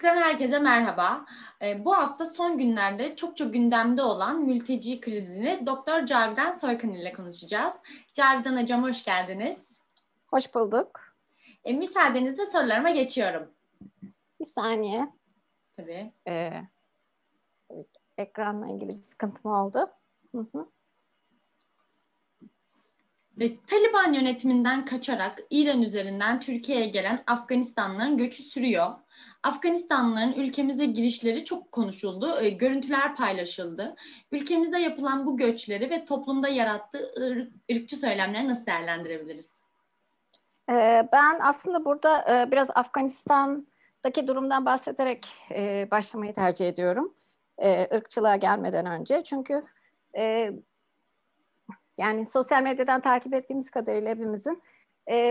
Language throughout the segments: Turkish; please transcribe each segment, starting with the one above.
Hukuktan herkese merhaba. Ee, bu hafta son günlerde çok çok gündemde olan mülteci krizini Doktor Cavidan Soykan ile konuşacağız. Cavidan Hocam hoş geldiniz. Hoş bulduk. E, müsaadenizle sorularıma geçiyorum. Bir saniye. Tabii. Ee, ekranla ilgili bir sıkıntım oldu. Hı hı. Ve Taliban yönetiminden kaçarak İran üzerinden Türkiye'ye gelen Afganistanlıların göçü sürüyor. Afganistanlıların ülkemize girişleri çok konuşuldu, e, görüntüler paylaşıldı. Ülkemize yapılan bu göçleri ve toplumda yarattığı ırk, ırkçı söylemleri nasıl değerlendirebiliriz? Ee, ben aslında burada e, biraz Afganistan'daki durumdan bahsederek e, başlamayı tercih ediyorum. E, gelmeden önce. Çünkü yani sosyal medyadan takip ettiğimiz kadarıyla hepimizin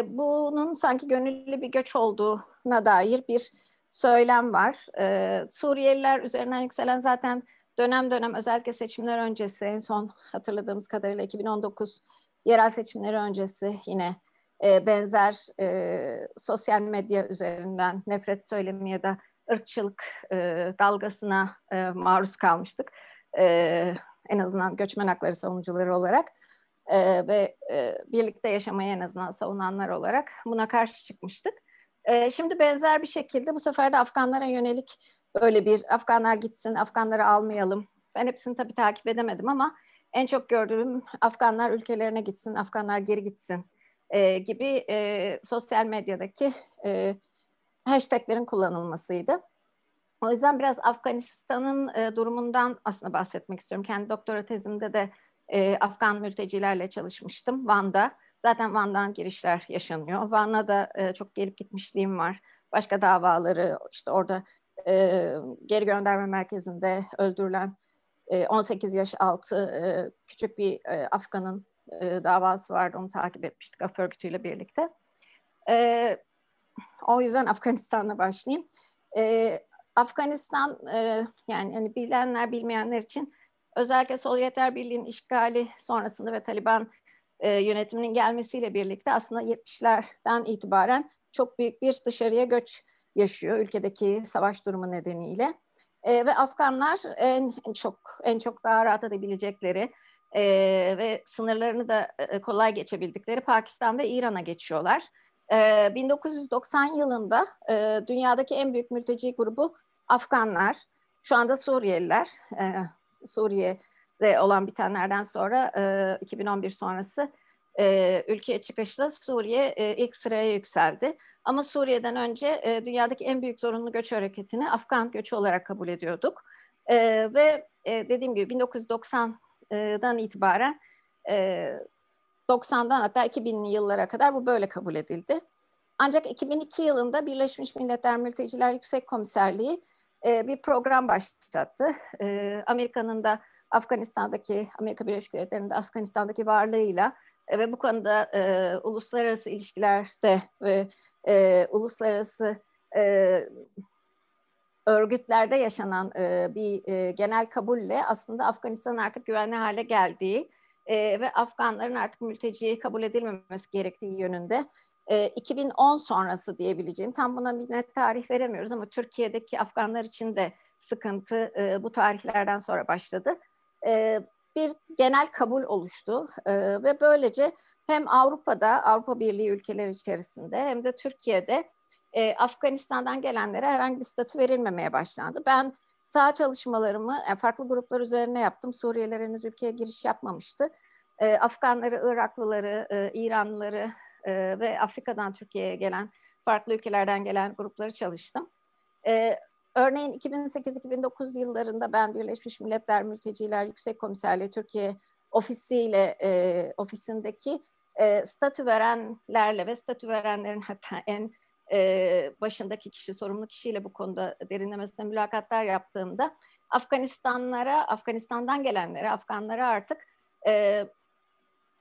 bunun sanki gönüllü bir göç olduğuna dair bir söylem var. E, Suriyeliler üzerinden yükselen zaten dönem dönem özellikle seçimler öncesi en son hatırladığımız kadarıyla 2019 yerel seçimleri öncesi yine e, benzer e, sosyal medya üzerinden nefret söylemi ya da ırkçılık e, dalgasına e, maruz kalmıştık. E, en azından göçmen hakları savunucuları olarak e, ve e, birlikte yaşamayı en azından savunanlar olarak buna karşı çıkmıştık. E, şimdi benzer bir şekilde bu sefer de Afganlara yönelik böyle bir Afganlar gitsin, Afganları almayalım. Ben hepsini tabii takip edemedim ama en çok gördüğüm Afganlar ülkelerine gitsin, Afganlar geri gitsin e, gibi e, sosyal medyadaki e, hashtaglerin kullanılmasıydı. O yüzden biraz Afganistan'ın e, durumundan aslında bahsetmek istiyorum. Kendi doktora tezimde de e, Afgan mültecilerle çalışmıştım Van'da. Zaten Van'dan girişler yaşanıyor. Van'a da e, çok gelip gitmişliğim var. Başka davaları işte orada e, geri gönderme merkezinde öldürülen e, 18 yaş altı e, küçük bir e, Afgan'ın e, davası vardı. Onu takip etmiştik Af örgütüyle birlikte. E, o yüzden Afganistan'la başlayayım. E, Afganistan e, yani hani bilenler bilmeyenler için özellikle Sovyetler Birliği'nin işgali sonrasında ve Taliban e, yönetiminin gelmesiyle birlikte aslında 70'lerden itibaren çok büyük bir dışarıya göç yaşıyor ülkedeki savaş durumu nedeniyle. E, ve Afganlar en, en çok en çok daha rahat edebilecekleri e, ve sınırlarını da e, kolay geçebildikleri Pakistan ve İran'a geçiyorlar. E, 1990 yılında e, dünyadaki en büyük mülteci grubu Afganlar, şu anda Suriyeliler. E, Suriye'de olan bitenlerden sonra e, 2011 sonrası e, ülkeye çıkışla Suriye e, ilk sıraya yükseldi. Ama Suriye'den önce e, dünyadaki en büyük zorunlu göç hareketini Afgan göçü olarak kabul ediyorduk. E, ve e, dediğim gibi 1990'dan itibaren e, 90'dan hatta 2000'li yıllara kadar bu böyle kabul edildi. Ancak 2002 yılında Birleşmiş Milletler Mülteciler Yüksek Komiserliği e, bir program başlattı. E, Amerika'nın da Afganistan'daki, Amerika Birleşik Devletleri'nin de Afganistan'daki varlığıyla e, ve bu konuda e, uluslararası ilişkilerde ve e, uluslararası e, örgütlerde yaşanan e, bir e, genel kabulle aslında Afganistan'ın artık güvenli hale geldiği e, ve Afganların artık mülteci kabul edilmemesi gerektiği yönünde e, 2010 sonrası diyebileceğim tam buna bir net tarih veremiyoruz ama Türkiye'deki Afganlar için de sıkıntı e, bu tarihlerden sonra başladı. E, bir genel kabul oluştu e, ve böylece hem Avrupa'da, Avrupa Birliği ülkeleri içerisinde hem de Türkiye'de e, Afganistan'dan gelenlere herhangi bir statü verilmemeye başlandı. Ben sağ çalışmalarımı farklı gruplar üzerine yaptım. Suriyeliler henüz ülkeye giriş yapmamıştı. Afganları, Iraklıları, e, İranlıları ve Afrika'dan Türkiye'ye gelen, farklı ülkelerden gelen grupları çalıştım. Örneğin 2008-2009 yıllarında ben Birleşmiş Milletler Mülteciler Yüksek Komiserliği Türkiye ofisiyle, e, ofisindeki e, statü verenlerle ve statü verenlerin hatta en e, başındaki kişi, sorumlu kişiyle bu konuda derinlemesine mülakatlar yaptığımda Afganistanlara, Afganistan'dan gelenlere, Afganlara artık e,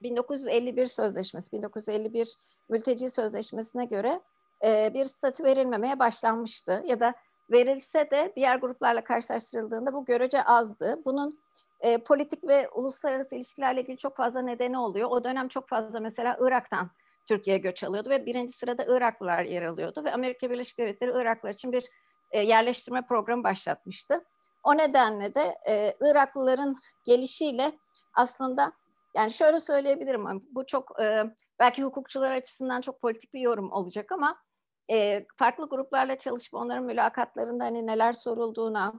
1951 sözleşmesi, 1951 mülteci sözleşmesine göre e, bir statü verilmemeye başlanmıştı. Ya da verilse de diğer gruplarla karşılaştırıldığında bu görece azdı. Bunun e, politik ve uluslararası ilişkilerle ilgili çok fazla nedeni oluyor. O dönem çok fazla mesela Irak'tan Türkiye'ye göç alıyordu ve birinci sırada Iraklılar yer alıyordu ve Amerika Birleşik Devletleri Iraklılar için bir e, yerleştirme programı başlatmıştı. O nedenle de e, Iraklıların gelişiyle aslında yani şöyle söyleyebilirim bu çok e, belki hukukçular açısından çok politik bir yorum olacak ama e, farklı gruplarla çalışıp onların mülakatlarında hani neler sorulduğuna,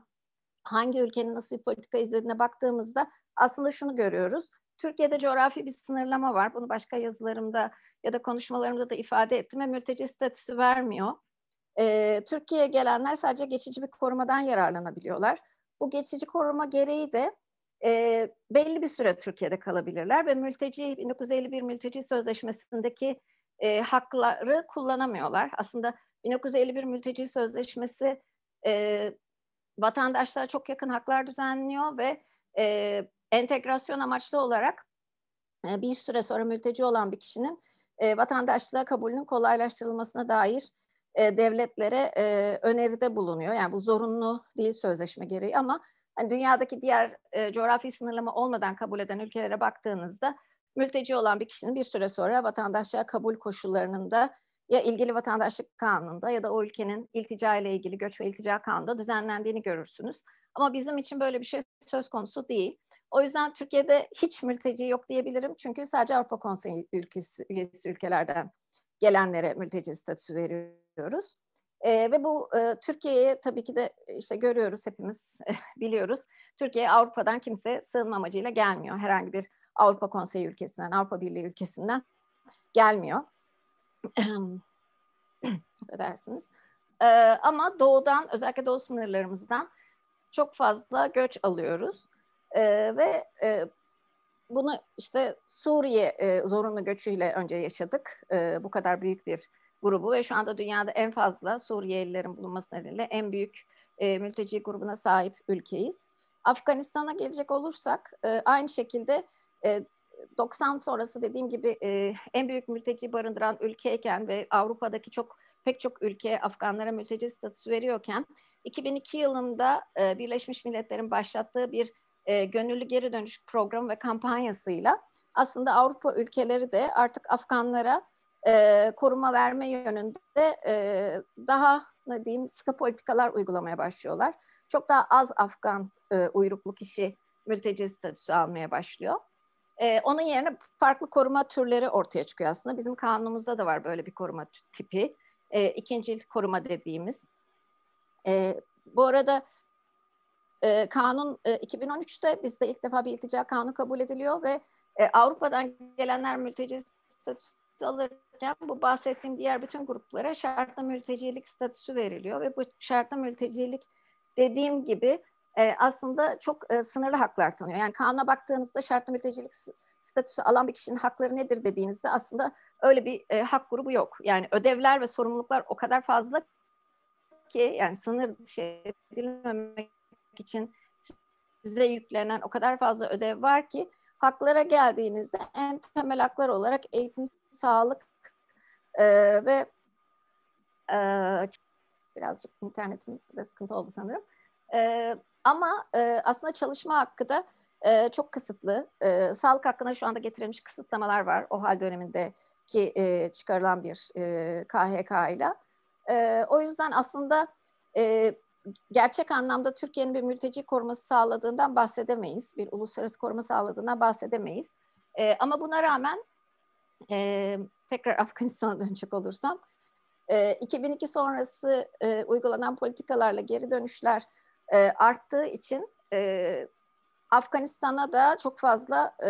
hangi ülkenin nasıl bir politika izlediğine baktığımızda aslında şunu görüyoruz. Türkiye'de coğrafi bir sınırlama var. Bunu başka yazılarımda ya da konuşmalarımda da ifade ettim ve mülteci statüsü vermiyor. Ee, Türkiye'ye gelenler sadece geçici bir korumadan yararlanabiliyorlar. Bu geçici koruma gereği de e, belli bir süre Türkiye'de kalabilirler ve mülteci 1951 mülteci sözleşmesindeki e, hakları kullanamıyorlar. Aslında 1951 mülteci sözleşmesi e, vatandaşlara çok yakın haklar düzenliyor ve e, entegrasyon amaçlı olarak e, bir süre sonra mülteci olan bir kişinin e, vatandaşlığa kabulünün kolaylaştırılmasına dair e, devletlere e, öneride bulunuyor. Yani bu zorunlu değil sözleşme gereği ama hani dünyadaki diğer e, coğrafi sınırlama olmadan kabul eden ülkelere baktığınızda mülteci olan bir kişinin bir süre sonra vatandaşlığa kabul koşullarının da ya ilgili vatandaşlık kanununda ya da o ülkenin iltica ile ilgili göç ve iltica kanunda düzenlendiğini görürsünüz. Ama bizim için böyle bir şey söz konusu değil. O yüzden Türkiye'de hiç mülteci yok diyebilirim. Çünkü sadece Avrupa Konseyi ülkesi, üyesi ülkelerden gelenlere mülteci statüsü veriyoruz. E, ve bu e, Türkiye'ye tabii ki de işte görüyoruz hepimiz biliyoruz. Türkiye Avrupa'dan kimse sığınma amacıyla gelmiyor. Herhangi bir Avrupa Konseyi ülkesinden, Avrupa Birliği ülkesinden gelmiyor. Affedersiniz. Ee, ama doğudan, özellikle doğu sınırlarımızdan çok fazla göç alıyoruz. Ee, ve e, bunu işte Suriye e, zorunlu göçüyle önce yaşadık. E, bu kadar büyük bir grubu ve şu anda dünyada en fazla Suriyelilerin bulunması nedeniyle en büyük e, mülteci grubuna sahip ülkeyiz. Afganistan'a gelecek olursak e, aynı şekilde e, 90 sonrası dediğim gibi e, en büyük mülteci barındıran ülkeyken ve Avrupa'daki çok pek çok ülke Afganlara mülteci statüsü veriyorken 2002 yılında e, Birleşmiş Milletler'in başlattığı bir e, gönüllü geri dönüş programı ve kampanyasıyla aslında Avrupa ülkeleri de artık Afganlara e, koruma verme yönünde e, daha ne diyeyim sıkı politikalar uygulamaya başlıyorlar. Çok daha az Afgan e, uyruklu kişi mülteci statüsü almaya başlıyor. E, onun yerine farklı koruma türleri ortaya çıkıyor aslında. Bizim kanunumuzda da var böyle bir koruma tipi. E, ikinci koruma dediğimiz. E, bu arada e, kanun e, 2013'te bizde ilk defa bir iltica kanunu kabul ediliyor ve e, Avrupa'dan gelenler mülteci statüsü alırken bu bahsettiğim diğer bütün gruplara şartlı mültecilik statüsü veriliyor ve bu şartlı mültecilik dediğim gibi e, aslında çok e, sınırlı haklar tanıyor. Yani kanuna baktığınızda şartlı mültecilik statüsü alan bir kişinin hakları nedir dediğinizde aslında öyle bir e, hak grubu yok. Yani ödevler ve sorumluluklar o kadar fazla ki yani sınır dışı edilmemek için size yüklenen o kadar fazla ödev var ki haklara geldiğinizde en temel haklar olarak eğitim, sağlık e, ve e, birazcık internetimde sıkıntı oldu sanırım. E, ama e, aslında çalışma hakkı da e, çok kısıtlı. E, sağlık hakkında şu anda getirilmiş kısıtlamalar var. O hal dönemindeki e, çıkarılan bir e, KHK ile. E, o yüzden aslında e, gerçek anlamda Türkiye'nin bir mülteci koruması sağladığından bahsedemeyiz. Bir uluslararası koruma sağladığından bahsedemeyiz. E, ama buna rağmen e, tekrar Afganistan'a dönecek olursam, e, 2002 sonrası e, uygulanan politikalarla geri dönüşler e, arttığı için e, Afganistan'a da çok fazla e,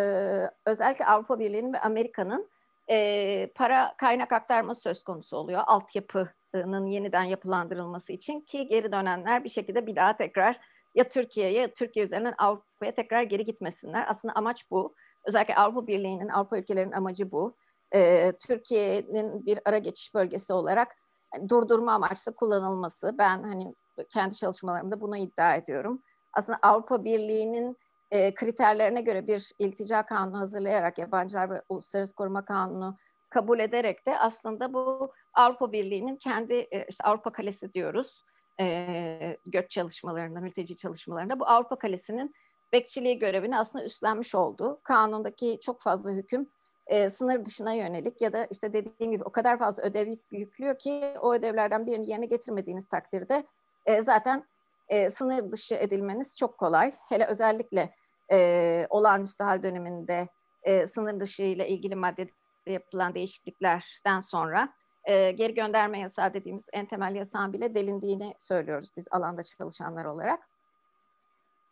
özellikle Avrupa Birliği'nin ve Amerika'nın e, para kaynak aktarması söz konusu oluyor. Altyapının yeniden yapılandırılması için ki geri dönenler bir şekilde bir daha tekrar ya Türkiye'ye ya Türkiye üzerinden Avrupa'ya tekrar geri gitmesinler. Aslında amaç bu. Özellikle Avrupa Birliği'nin, Avrupa ülkelerinin amacı bu. E, Türkiye'nin bir ara geçiş bölgesi olarak yani durdurma amaçlı kullanılması. Ben hani kendi çalışmalarımda bunu iddia ediyorum. Aslında Avrupa Birliği'nin e, kriterlerine göre bir iltica kanunu hazırlayarak yabancılar ve uluslararası koruma kanunu kabul ederek de aslında bu Avrupa Birliği'nin kendi e, işte Avrupa Kalesi diyoruz e, göç çalışmalarında, mülteci çalışmalarında bu Avrupa Kalesi'nin bekçiliği görevini aslında üstlenmiş oldu. Kanundaki çok fazla hüküm e, sınır dışına yönelik ya da işte dediğim gibi o kadar fazla ödev yüklüyor ki o ödevlerden birini yerine getirmediğiniz takdirde e, zaten e, sınır dışı edilmeniz çok kolay. Hele özellikle e, olağanüstü hal döneminde e, sınır dışı ile ilgili maddede yapılan değişikliklerden sonra e, geri gönderme yasağı dediğimiz en temel yasağın bile delindiğini söylüyoruz biz alanda çalışanlar olarak.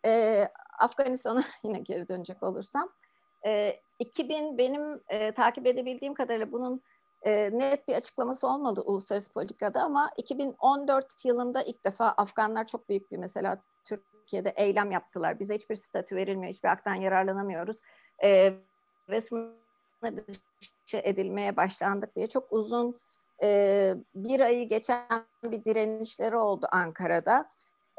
E, Afganistan'a yine geri dönecek olursam, e, 2000 benim e, takip edebildiğim kadarıyla bunun e, net bir açıklaması olmadı uluslararası politikada ama 2014 yılında ilk defa Afganlar çok büyük bir mesela Türkiye'de eylem yaptılar. Bize hiçbir statü verilmiyor, hiçbir haktan yararlanamıyoruz. E, ve dışı edilmeye başlandık diye çok uzun e, bir ayı geçen bir direnişleri oldu Ankara'da.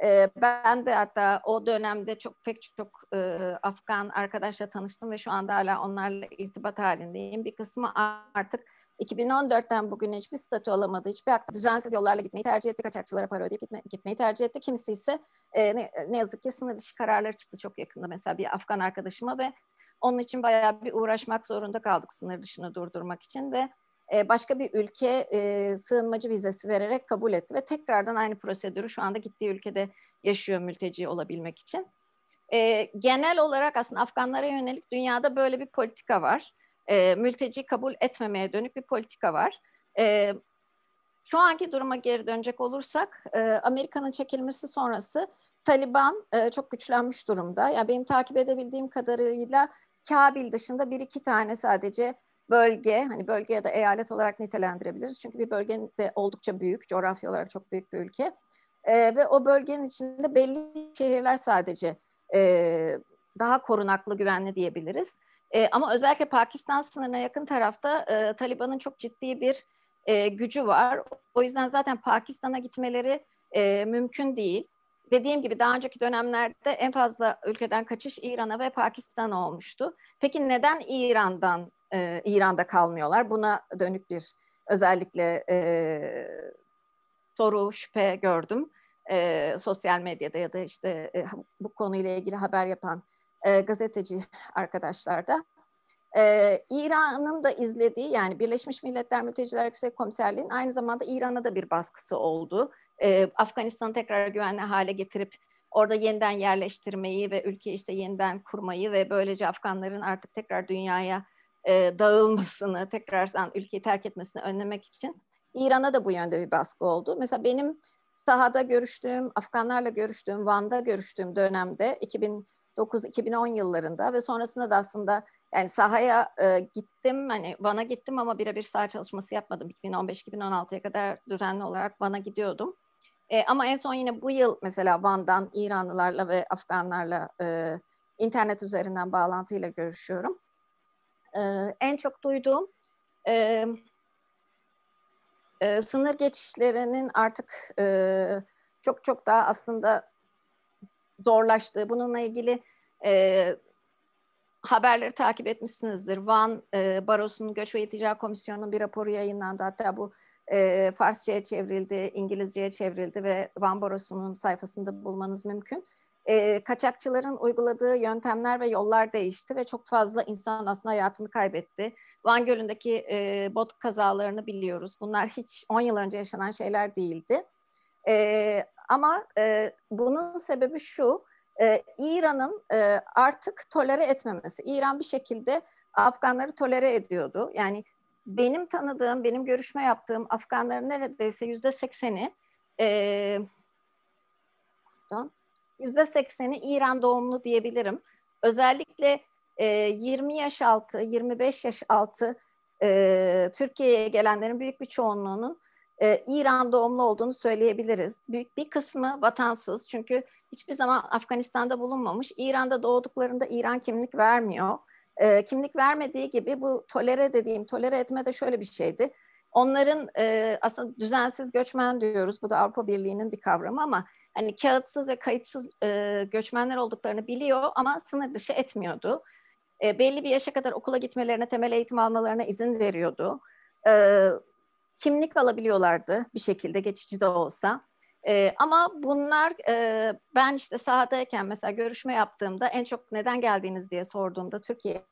E, ben de hatta o dönemde çok pek çok e, Afgan arkadaşla tanıştım ve şu anda hala onlarla irtibat halindeyim. Bir kısmı artık 2014'ten bugün hiçbir statü alamadı, hiçbir hakta düzensiz yollarla gitmeyi tercih etti, kaçakçılara para ödeyip gitme, gitmeyi tercih etti. Kimisi ise e, ne, ne yazık ki sınır dışı kararları çıktı çok yakında mesela bir Afgan arkadaşıma ve onun için bayağı bir uğraşmak zorunda kaldık sınır dışını durdurmak için ve e, başka bir ülke e, sığınmacı vizesi vererek kabul etti ve tekrardan aynı prosedürü şu anda gittiği ülkede yaşıyor mülteci olabilmek için. E, genel olarak aslında Afganlara yönelik dünyada böyle bir politika var. E, mülteci kabul etmemeye dönük bir politika var. E, şu anki duruma geri dönecek olursak e, Amerika'nın çekilmesi sonrası Taliban e, çok güçlenmiş durumda. Yani benim takip edebildiğim kadarıyla Kabil dışında bir iki tane sadece bölge, hani bölge ya da eyalet olarak nitelendirebiliriz. Çünkü bir bölgenin de oldukça büyük, coğrafya olarak çok büyük bir ülke. E, ve o bölgenin içinde belli şehirler sadece e, daha korunaklı, güvenli diyebiliriz. E, ama özellikle Pakistan sınırına yakın tarafta e, Taliban'ın çok ciddi bir e, gücü var. O yüzden zaten Pakistan'a gitmeleri e, mümkün değil. Dediğim gibi daha önceki dönemlerde en fazla ülkeden kaçış İran'a ve Pakistan'a olmuştu. Peki neden İran'dan e, İran'da kalmıyorlar? Buna dönük bir özellikle e, soru, şüphe gördüm. E, sosyal medyada ya da işte e, bu konuyla ilgili haber yapan e, gazeteci arkadaşlarda. Ee, İran'ın da izlediği yani Birleşmiş Milletler Mülteciler Yüksek Komiserliği'nin aynı zamanda İran'a da bir baskısı oldu. Ee, Afganistan'ı tekrar güvenli hale getirip orada yeniden yerleştirmeyi ve ülkeyi işte yeniden kurmayı ve böylece Afganların artık tekrar dünyaya e, dağılmasını, tekrardan ülkeyi terk etmesini önlemek için İran'a da bu yönde bir baskı oldu. Mesela benim sahada görüştüğüm, Afganlarla görüştüğüm, Van'da görüştüğüm dönemde 2009-2010 yıllarında ve sonrasında da aslında yani sahaya e, gittim, hani Van'a gittim ama birebir saha çalışması yapmadım. 2015-2016'ya kadar düzenli olarak Van'a gidiyordum. E, ama en son yine bu yıl mesela Van'dan İranlılarla ve Afganlarla e, internet üzerinden bağlantıyla görüşüyorum. E, en çok duyduğum e, e, sınır geçişlerinin artık e, çok çok daha aslında zorlaştığı, bununla ilgili e, haberleri takip etmişsinizdir. Van e, Barosu'nun Göç ve İltica Komisyonu'nun bir raporu yayınlandı. Hatta bu e, Farsça'ya çevrildi, İngilizce'ye çevrildi ve Van Barosu'nun sayfasında bulmanız mümkün. E, kaçakçıların uyguladığı yöntemler ve yollar değişti ve çok fazla insan aslında hayatını kaybetti. Van Gölü'ndeki e, bot kazalarını biliyoruz. Bunlar hiç 10 yıl önce yaşanan şeyler değildi. E, ama e, bunun sebebi şu, e, İran'ın e, artık tolere etmemesi. İran bir şekilde Afganları tolere ediyordu. Yani benim tanıdığım, benim görüşme yaptığım Afganların neredeyse yüzde sekseni e, yüzde sekseni İran doğumlu diyebilirim. Özellikle e, 20 yaş altı, 25 yaş altı e, Türkiye'ye gelenlerin büyük bir çoğunluğunun e, İran doğumlu olduğunu söyleyebiliriz. Büyük bir kısmı vatansız çünkü hiçbir zaman Afganistan'da bulunmamış. İran'da doğduklarında İran kimlik vermiyor. E, kimlik vermediği gibi bu tolere dediğim, tolere etme de şöyle bir şeydi. Onların e, aslında düzensiz göçmen diyoruz. Bu da Avrupa Birliği'nin bir kavramı ama hani kağıtsız ve kayıtsız e, göçmenler olduklarını biliyor ama sınır dışı etmiyordu. E, belli bir yaşa kadar okula gitmelerine, temel eğitim almalarına izin veriyordu. E, kimlik alabiliyorlardı bir şekilde geçici de olsa. E, ama bunlar e, ben işte sahadayken mesela görüşme yaptığımda en çok neden geldiğiniz diye sorduğumda Türkiye'ye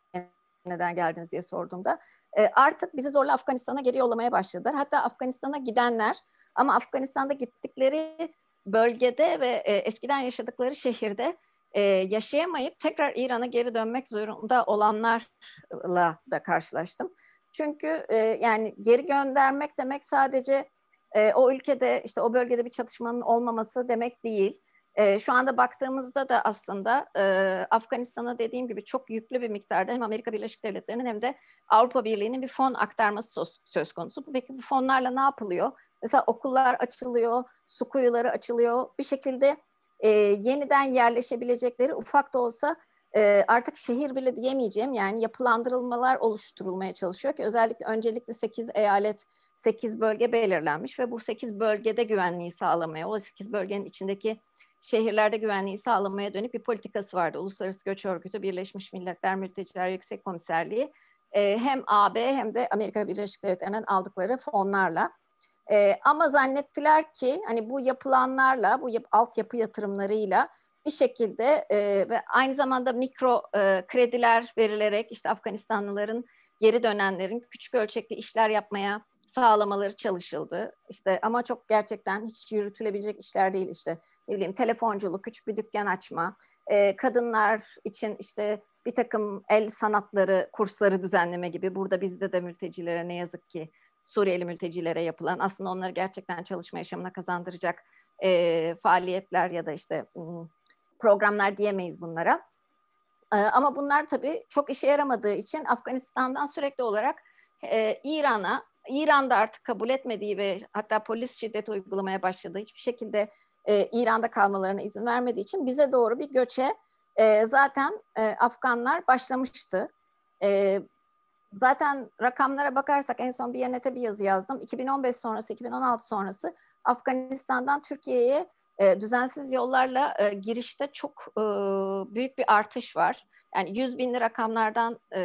neden geldiniz diye sorduğumda e, artık bizi zorla Afganistan'a geri yollamaya başladılar. Hatta Afganistan'a gidenler ama Afganistan'da gittikleri bölgede ve e, eskiden yaşadıkları şehirde e, yaşayamayıp tekrar İran'a geri dönmek zorunda olanlarla da karşılaştım. Çünkü e, yani geri göndermek demek sadece e, o ülkede işte o bölgede bir çatışmanın olmaması demek değil. E, şu anda baktığımızda da aslında e, Afganistan'a dediğim gibi çok yüklü bir miktarda hem Amerika Birleşik Devletleri'nin hem de Avrupa Birliği'nin bir fon aktarması söz, söz konusu. Peki bu fonlarla ne yapılıyor? Mesela okullar açılıyor, su kuyuları açılıyor. Bir şekilde e, yeniden yerleşebilecekleri ufak da olsa e, artık şehir bile diyemeyeceğim yani yapılandırılmalar oluşturulmaya çalışıyor ki özellikle öncelikle 8 eyalet 8 bölge belirlenmiş ve bu 8 bölgede güvenliği sağlamaya, o 8 bölgenin içindeki şehirlerde güvenliği sağlamaya dönük bir politikası vardı. Uluslararası Göç Örgütü, Birleşmiş Milletler Mülteciler Yüksek Komiserliği e, hem AB hem de Amerika Birleşik Devletleri'nden aldıkları fonlarla. E, ama zannettiler ki hani bu yapılanlarla, bu yap, altyapı yatırımlarıyla bir şekilde e, ve aynı zamanda mikro e, krediler verilerek işte Afganistanlıların geri dönenlerin küçük ölçekli işler yapmaya sağlamaları çalışıldı. İşte ama çok gerçekten hiç yürütülebilecek işler değil işte ne bileyim telefonculuk, küçük bir dükkan açma, e, kadınlar için işte bir takım el sanatları kursları düzenleme gibi burada bizde de mültecilere ne yazık ki Suriyeli mültecilere yapılan aslında onları gerçekten çalışma yaşamına kazandıracak e, faaliyetler ya da işte programlar diyemeyiz bunlara. E, ama bunlar tabii çok işe yaramadığı için Afganistan'dan sürekli olarak e, İran'a, İran'da artık kabul etmediği ve hatta polis şiddet uygulamaya başladığı hiçbir şekilde e, İran'da kalmalarına izin vermediği için bize doğru bir göçe e, zaten Afganlar başlamıştı. Zaten rakamlara bakarsak en son bir Biyanet'e bir yazı yazdım. 2015 sonrası, 2016 sonrası Afganistan'dan Türkiye'ye e, düzensiz yollarla e, girişte çok e, büyük bir artış var. Yani 100 binli rakamlardan e,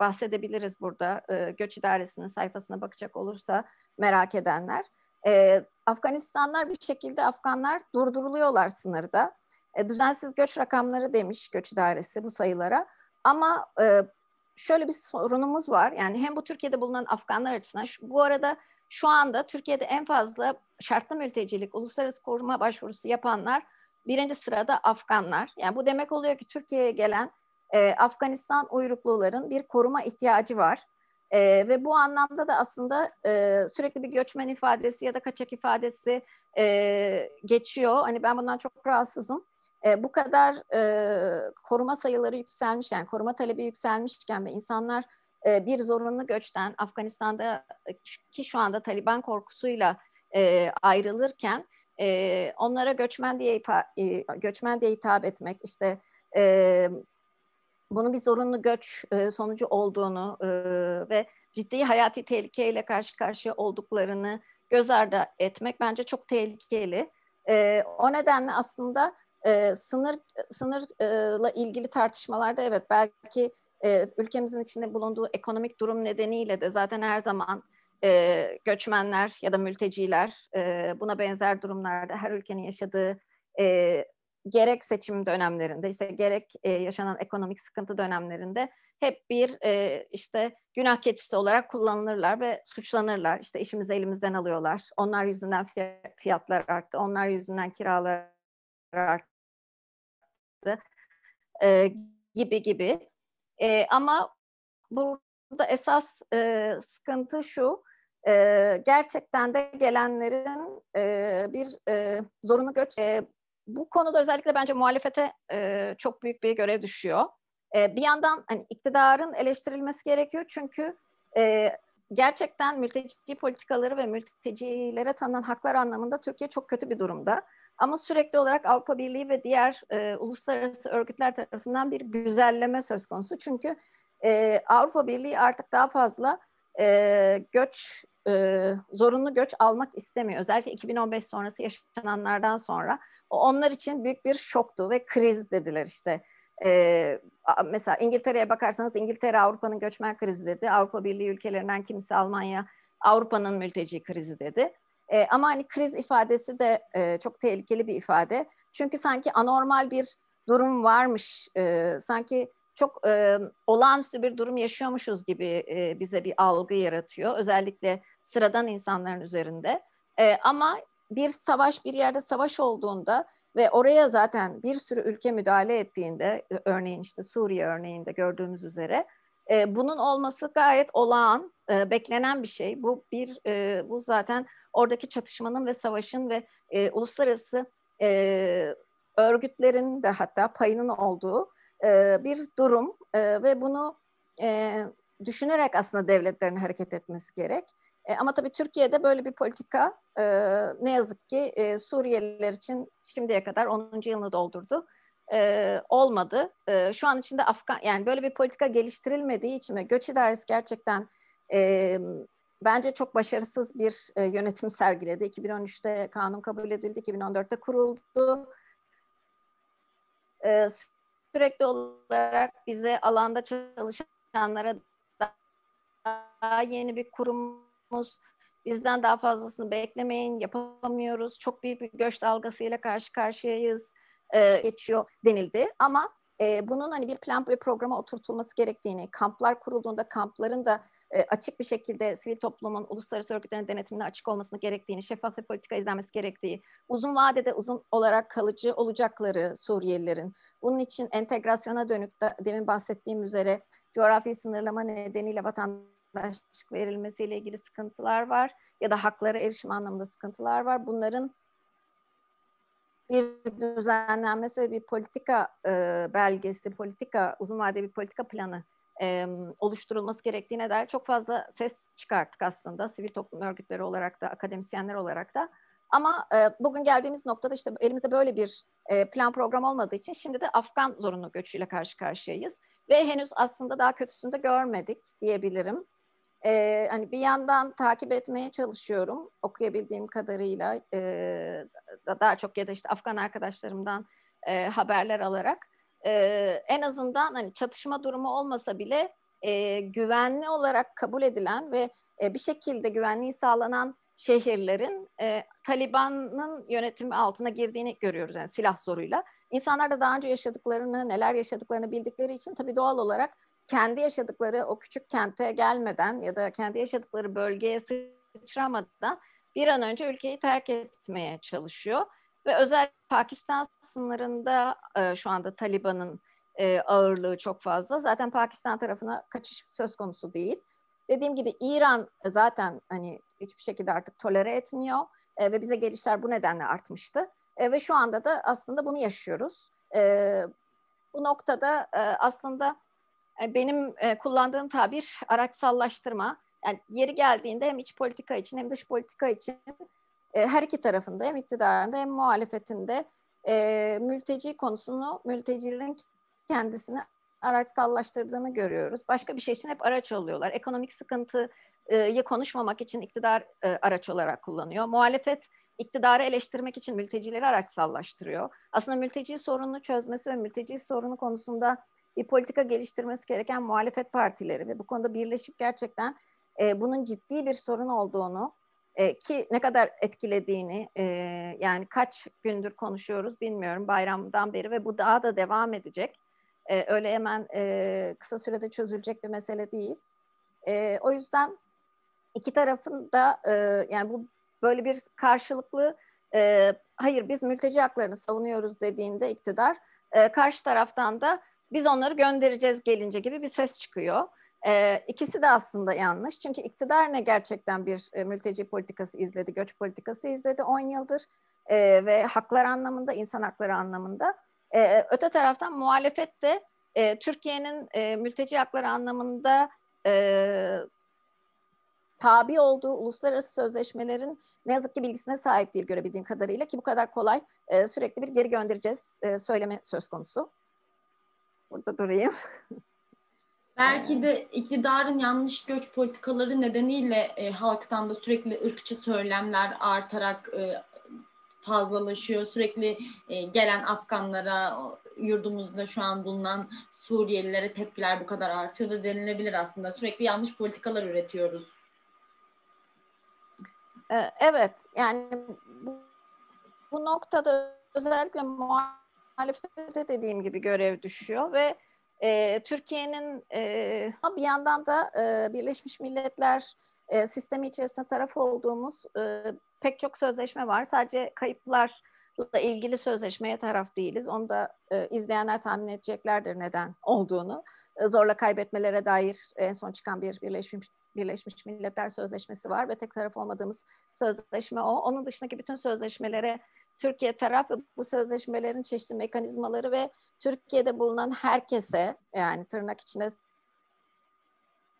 bahsedebiliriz burada. E, Göç İdaresi'nin sayfasına bakacak olursa merak edenler. E, Afganistanlar bir şekilde Afganlar durduruluyorlar sınırda. E, düzensiz göç rakamları demiş Göç İdaresi bu sayılara. Ama e, şöyle bir sorunumuz var. Yani hem bu Türkiye'de bulunan Afganlar açısından şu, bu arada şu anda Türkiye'de en fazla şartlı mültecilik, uluslararası koruma başvurusu yapanlar birinci sırada Afganlar. Yani bu demek oluyor ki Türkiye'ye gelen e, Afganistan uyrukluların bir koruma ihtiyacı var. E, ve bu anlamda da aslında e, sürekli bir göçmen ifadesi ya da kaçak ifadesi e, geçiyor. Hani ben bundan çok rahatsızım. E, bu kadar e, koruma sayıları yükselmişken, koruma talebi yükselmişken ve insanlar e, bir zorunlu göçten Afganistan'da ki şu anda Taliban korkusuyla e, ayrılırken e, onlara göçmen diye e, göçmen diye hitap etmek işte e, bunun bir zorunlu göç e, sonucu olduğunu e, ve ciddi hayati tehlikeyle karşı karşıya olduklarını göz ardı etmek bence çok tehlikeli. E, o nedenle aslında e, sınır sınırla ilgili tartışmalarda evet belki e, ülkemizin içinde bulunduğu ekonomik durum nedeniyle de zaten her zaman e, göçmenler ya da mülteciler e, buna benzer durumlarda her ülkenin yaşadığı e, gerek seçim dönemlerinde işte gerek e, yaşanan ekonomik sıkıntı dönemlerinde hep bir e, işte günah keçisi olarak kullanılırlar ve suçlanırlar. İşte işimizi elimizden alıyorlar. Onlar yüzünden fiyatlar arttı. Onlar yüzünden kiralar arttı. E, gibi gibi. E, ama burada esas e, sıkıntı şu. E, gerçekten de gelenlerin e, bir e, zorunlu göç e, bu konuda özellikle bence muhalefete e, çok büyük bir görev düşüyor. E, bir yandan hani iktidarın eleştirilmesi gerekiyor çünkü e, gerçekten mülteci politikaları ve mültecilere tanınan haklar anlamında Türkiye çok kötü bir durumda. Ama sürekli olarak Avrupa Birliği ve diğer e, uluslararası örgütler tarafından bir güzelleme söz konusu. Çünkü e, Avrupa Birliği artık daha fazla e, göç, e, zorunlu göç almak istemiyor. Özellikle 2015 sonrası yaşananlardan sonra. Onlar için büyük bir şoktu ve kriz dediler işte. Ee, mesela İngiltere'ye bakarsanız İngiltere Avrupa'nın göçmen krizi dedi. Avrupa Birliği ülkelerinden kimisi Almanya Avrupa'nın mülteci krizi dedi. Ee, ama hani kriz ifadesi de e, çok tehlikeli bir ifade. Çünkü sanki anormal bir durum varmış. E, sanki çok e, olağanüstü bir durum yaşıyormuşuz gibi e, bize bir algı yaratıyor. Özellikle sıradan insanların üzerinde. E, ama bir savaş bir yerde savaş olduğunda ve oraya zaten bir sürü ülke müdahale ettiğinde örneğin işte Suriye örneğinde gördüğümüz üzere e, bunun olması gayet olağan, e, beklenen bir şey. Bu bir e, bu zaten oradaki çatışmanın ve savaşın ve e, uluslararası e, örgütlerin de hatta payının olduğu e, bir durum e, ve bunu e, düşünerek aslında devletlerin hareket etmesi gerek. E, ama tabii Türkiye'de böyle bir politika e, ne yazık ki e, Suriyeliler için şimdiye kadar 10. yılını doldurdu. E, olmadı. E, şu an içinde Afgan yani böyle bir politika geliştirilmediği için ve göç idaresi gerçekten e, bence çok başarısız bir e, yönetim sergiledi. 2013'te kanun kabul edildi, 2014'te kuruldu. E, sürekli olarak bize alanda çalışanlara daha yeni bir kurumumuz, bizden daha fazlasını beklemeyin, yapamıyoruz, çok büyük bir göç dalgasıyla karşı karşıyayız e, geçiyor denildi. Ama e, bunun hani bir plan ve programa oturtulması gerektiğini, kamplar kurulduğunda kampların da e, açık bir şekilde sivil toplumun uluslararası örgütlerin denetimine açık olmasını gerektiğini, şeffaf bir politika izlenmesi gerektiği, uzun vadede uzun olarak kalıcı olacakları Suriyelilerin, bunun için entegrasyona dönük de, demin bahsettiğim üzere coğrafi sınırlama nedeniyle vatandaşlık verilmesiyle ilgili sıkıntılar var ya da haklara erişim anlamında sıkıntılar var. Bunların bir düzenlenmesi ve bir politika e, belgesi, politika, uzun vadeli bir politika planı e, oluşturulması gerektiğine dair çok fazla ses çıkarttık aslında sivil toplum örgütleri olarak da akademisyenler olarak da. Ama e, bugün geldiğimiz noktada işte elimizde böyle bir e, plan program olmadığı için şimdi de Afgan zorunlu göçüyle karşı karşıyayız. Ve henüz aslında daha kötüsünü de görmedik diyebilirim. E, hani bir yandan takip etmeye çalışıyorum okuyabildiğim kadarıyla e, daha çok ya da işte Afgan arkadaşlarımdan e, haberler alarak e, en azından hani çatışma durumu olmasa bile e, güvenli olarak kabul edilen ve e, bir şekilde güvenliği sağlanan şehirlerin e, Taliban'ın yönetimi altına girdiğini görüyoruz yani silah zoruyla. İnsanlar da daha önce yaşadıklarını, neler yaşadıklarını bildikleri için tabii doğal olarak kendi yaşadıkları o küçük kente gelmeden ya da kendi yaşadıkları bölgeye sıçramadan bir an önce ülkeyi terk etmeye çalışıyor. Ve özel Pakistan sınırında e, şu anda Taliban'ın e, ağırlığı çok fazla. Zaten Pakistan tarafına kaçış söz konusu değil. Dediğim gibi İran zaten hani hiçbir şekilde artık tolere etmiyor e, ve bize gelişler bu nedenle artmıştı. E, ve şu anda da aslında bunu yaşıyoruz. E, bu noktada e, aslında e, benim e, kullandığım tabir araçsallaştırma. Yani yeri geldiğinde hem iç politika için hem dış politika için e, her iki tarafında hem iktidarında hem muhalefetinde e, mülteci konusunu mültecilerin kendisini araçsallaştırdığını görüyoruz. Başka bir şey için hep araç alıyorlar. Ekonomik sıkıntıyı konuşmamak için iktidar e, araç olarak kullanıyor. Muhalefet iktidarı eleştirmek için mültecileri araçsallaştırıyor. Aslında mülteci sorununu çözmesi ve mülteci sorunu konusunda bir politika geliştirmesi gereken muhalefet partileri ve bu konuda birleşip gerçekten e, bunun ciddi bir sorun olduğunu e, ki ne kadar etkilediğini e, yani kaç gündür konuşuyoruz bilmiyorum bayramdan beri ve bu daha da devam edecek. E, öyle hemen e, kısa sürede çözülecek bir mesele değil. E, o yüzden iki tarafın da e, yani bu böyle bir karşılıklı e, hayır biz mülteci haklarını savunuyoruz dediğinde iktidar e, karşı taraftan da biz onları göndereceğiz gelince gibi bir ses çıkıyor. E, ikisi de aslında yanlış. Çünkü iktidar ne gerçekten bir e, mülteci politikası izledi, göç politikası izledi 10 yıldır e, ve haklar anlamında, insan hakları anlamında. E, öte taraftan muhalefet de e, Türkiye'nin e, mülteci hakları anlamında e, tabi olduğu uluslararası sözleşmelerin ne yazık ki bilgisine sahip değil görebildiğim kadarıyla ki bu kadar kolay e, sürekli bir geri göndereceğiz e, söyleme söz konusu. Burada durayım. Belki de iktidarın yanlış göç politikaları nedeniyle e, halktan da sürekli ırkçı söylemler artarak e, fazlalaşıyor. Sürekli e, gelen Afganlara, yurdumuzda şu an bulunan Suriyelilere tepkiler bu kadar artıyor da denilebilir aslında. Sürekli yanlış politikalar üretiyoruz. E, evet, yani bu, bu noktada özellikle muhalefete dediğim gibi görev düşüyor ve e, Türkiye'nin e, bir yandan da e, Birleşmiş Milletler e, sistemi içerisinde taraf olduğumuz e, pek çok sözleşme var. Sadece kayıplarla ilgili sözleşmeye taraf değiliz. Onu da e, izleyenler tahmin edeceklerdir neden olduğunu. E, zorla kaybetmelere dair en son çıkan bir Birleşmiş Birleşmiş Milletler Sözleşmesi var ve tek taraf olmadığımız sözleşme o. Onun dışındaki bütün sözleşmelere Türkiye taraf bu sözleşmelerin çeşitli mekanizmaları ve Türkiye'de bulunan herkese yani tırnak içinde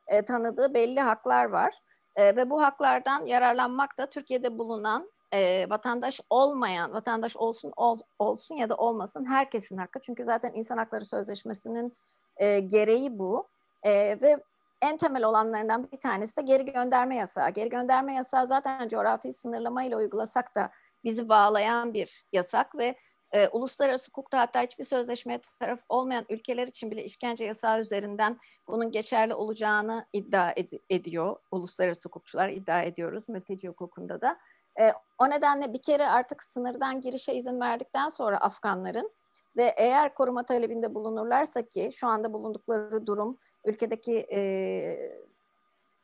e, tanıdığı belli haklar var. E, ve bu haklardan yararlanmak da Türkiye'de bulunan e, vatandaş olmayan, vatandaş olsun ol, olsun ya da olmasın herkesin hakkı. Çünkü zaten İnsan Hakları Sözleşmesi'nin e, gereği bu. E, ve en temel olanlarından bir tanesi de geri gönderme yasağı. Geri gönderme yasağı zaten coğrafi sınırlamayla uygulasak da bizi bağlayan bir yasak ve e, uluslararası hukukta hatta hiçbir sözleşmeye taraf olmayan ülkeler için bile işkence yasağı üzerinden bunun geçerli olacağını iddia ed- ediyor. Uluslararası hukukçular iddia ediyoruz mülteci hukukunda da. E, o nedenle bir kere artık sınırdan girişe izin verdikten sonra Afganların ve eğer koruma talebinde bulunurlarsa ki şu anda bulundukları durum ülkedeki e,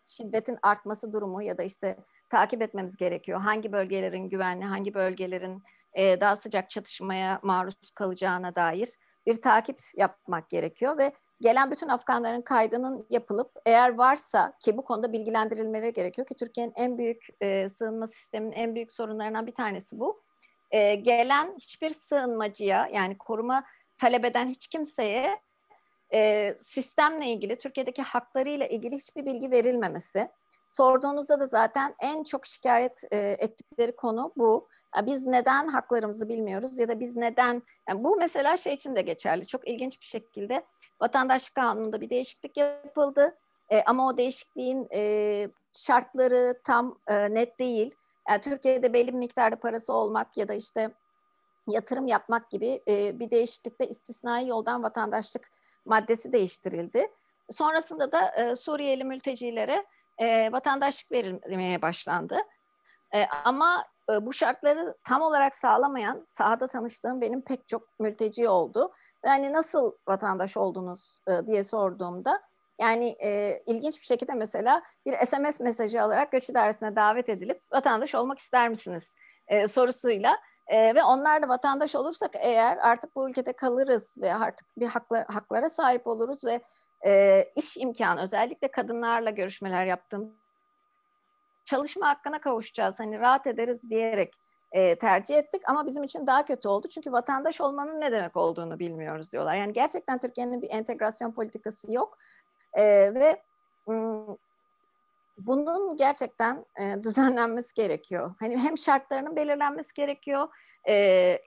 şiddetin artması durumu ya da işte takip etmemiz gerekiyor. Hangi bölgelerin güvenli, hangi bölgelerin e, daha sıcak çatışmaya maruz kalacağına dair bir takip yapmak gerekiyor ve gelen bütün Afganların kaydının yapılıp eğer varsa ki bu konuda bilgilendirilmeleri gerekiyor ki Türkiye'nin en büyük e, sığınma sisteminin en büyük sorunlarından bir tanesi bu. E, gelen hiçbir sığınmacıya yani koruma talep eden hiç kimseye e, sistemle ilgili Türkiye'deki haklarıyla ilgili hiçbir bilgi verilmemesi. Sorduğunuzda da zaten en çok şikayet e, ettikleri konu bu. Biz neden haklarımızı bilmiyoruz ya da biz neden, yani bu mesela şey için de geçerli. Çok ilginç bir şekilde vatandaşlık kanununda bir değişiklik yapıldı. E, ama o değişikliğin e, şartları tam e, net değil. Yani Türkiye'de belli bir miktarda parası olmak ya da işte yatırım yapmak gibi e, bir değişiklikte istisnai yoldan vatandaşlık maddesi değiştirildi. Sonrasında da e, Suriyeli mültecilere e, vatandaşlık verilmeye başlandı. E, ama e, bu şartları tam olarak sağlamayan sahada tanıştığım benim pek çok mülteci oldu. Yani nasıl vatandaş oldunuz e, diye sorduğumda yani e, ilginç bir şekilde mesela bir SMS mesajı alarak göç idaresine davet edilip vatandaş olmak ister misiniz e, sorusuyla e, ve onlar da vatandaş olursak eğer artık bu ülkede kalırız ve artık bir hakla, haklara sahip oluruz ve e, iş imkanı özellikle kadınlarla görüşmeler yaptım. Çalışma hakkına kavuşacağız hani rahat ederiz diyerek e, tercih ettik ama bizim için daha kötü oldu çünkü vatandaş olmanın ne demek olduğunu bilmiyoruz diyorlar. Yani gerçekten Türkiye'nin bir entegrasyon politikası yok e, ve bunun gerçekten e, düzenlenmesi gerekiyor. Hani hem şartlarının belirlenmesi gerekiyor, e,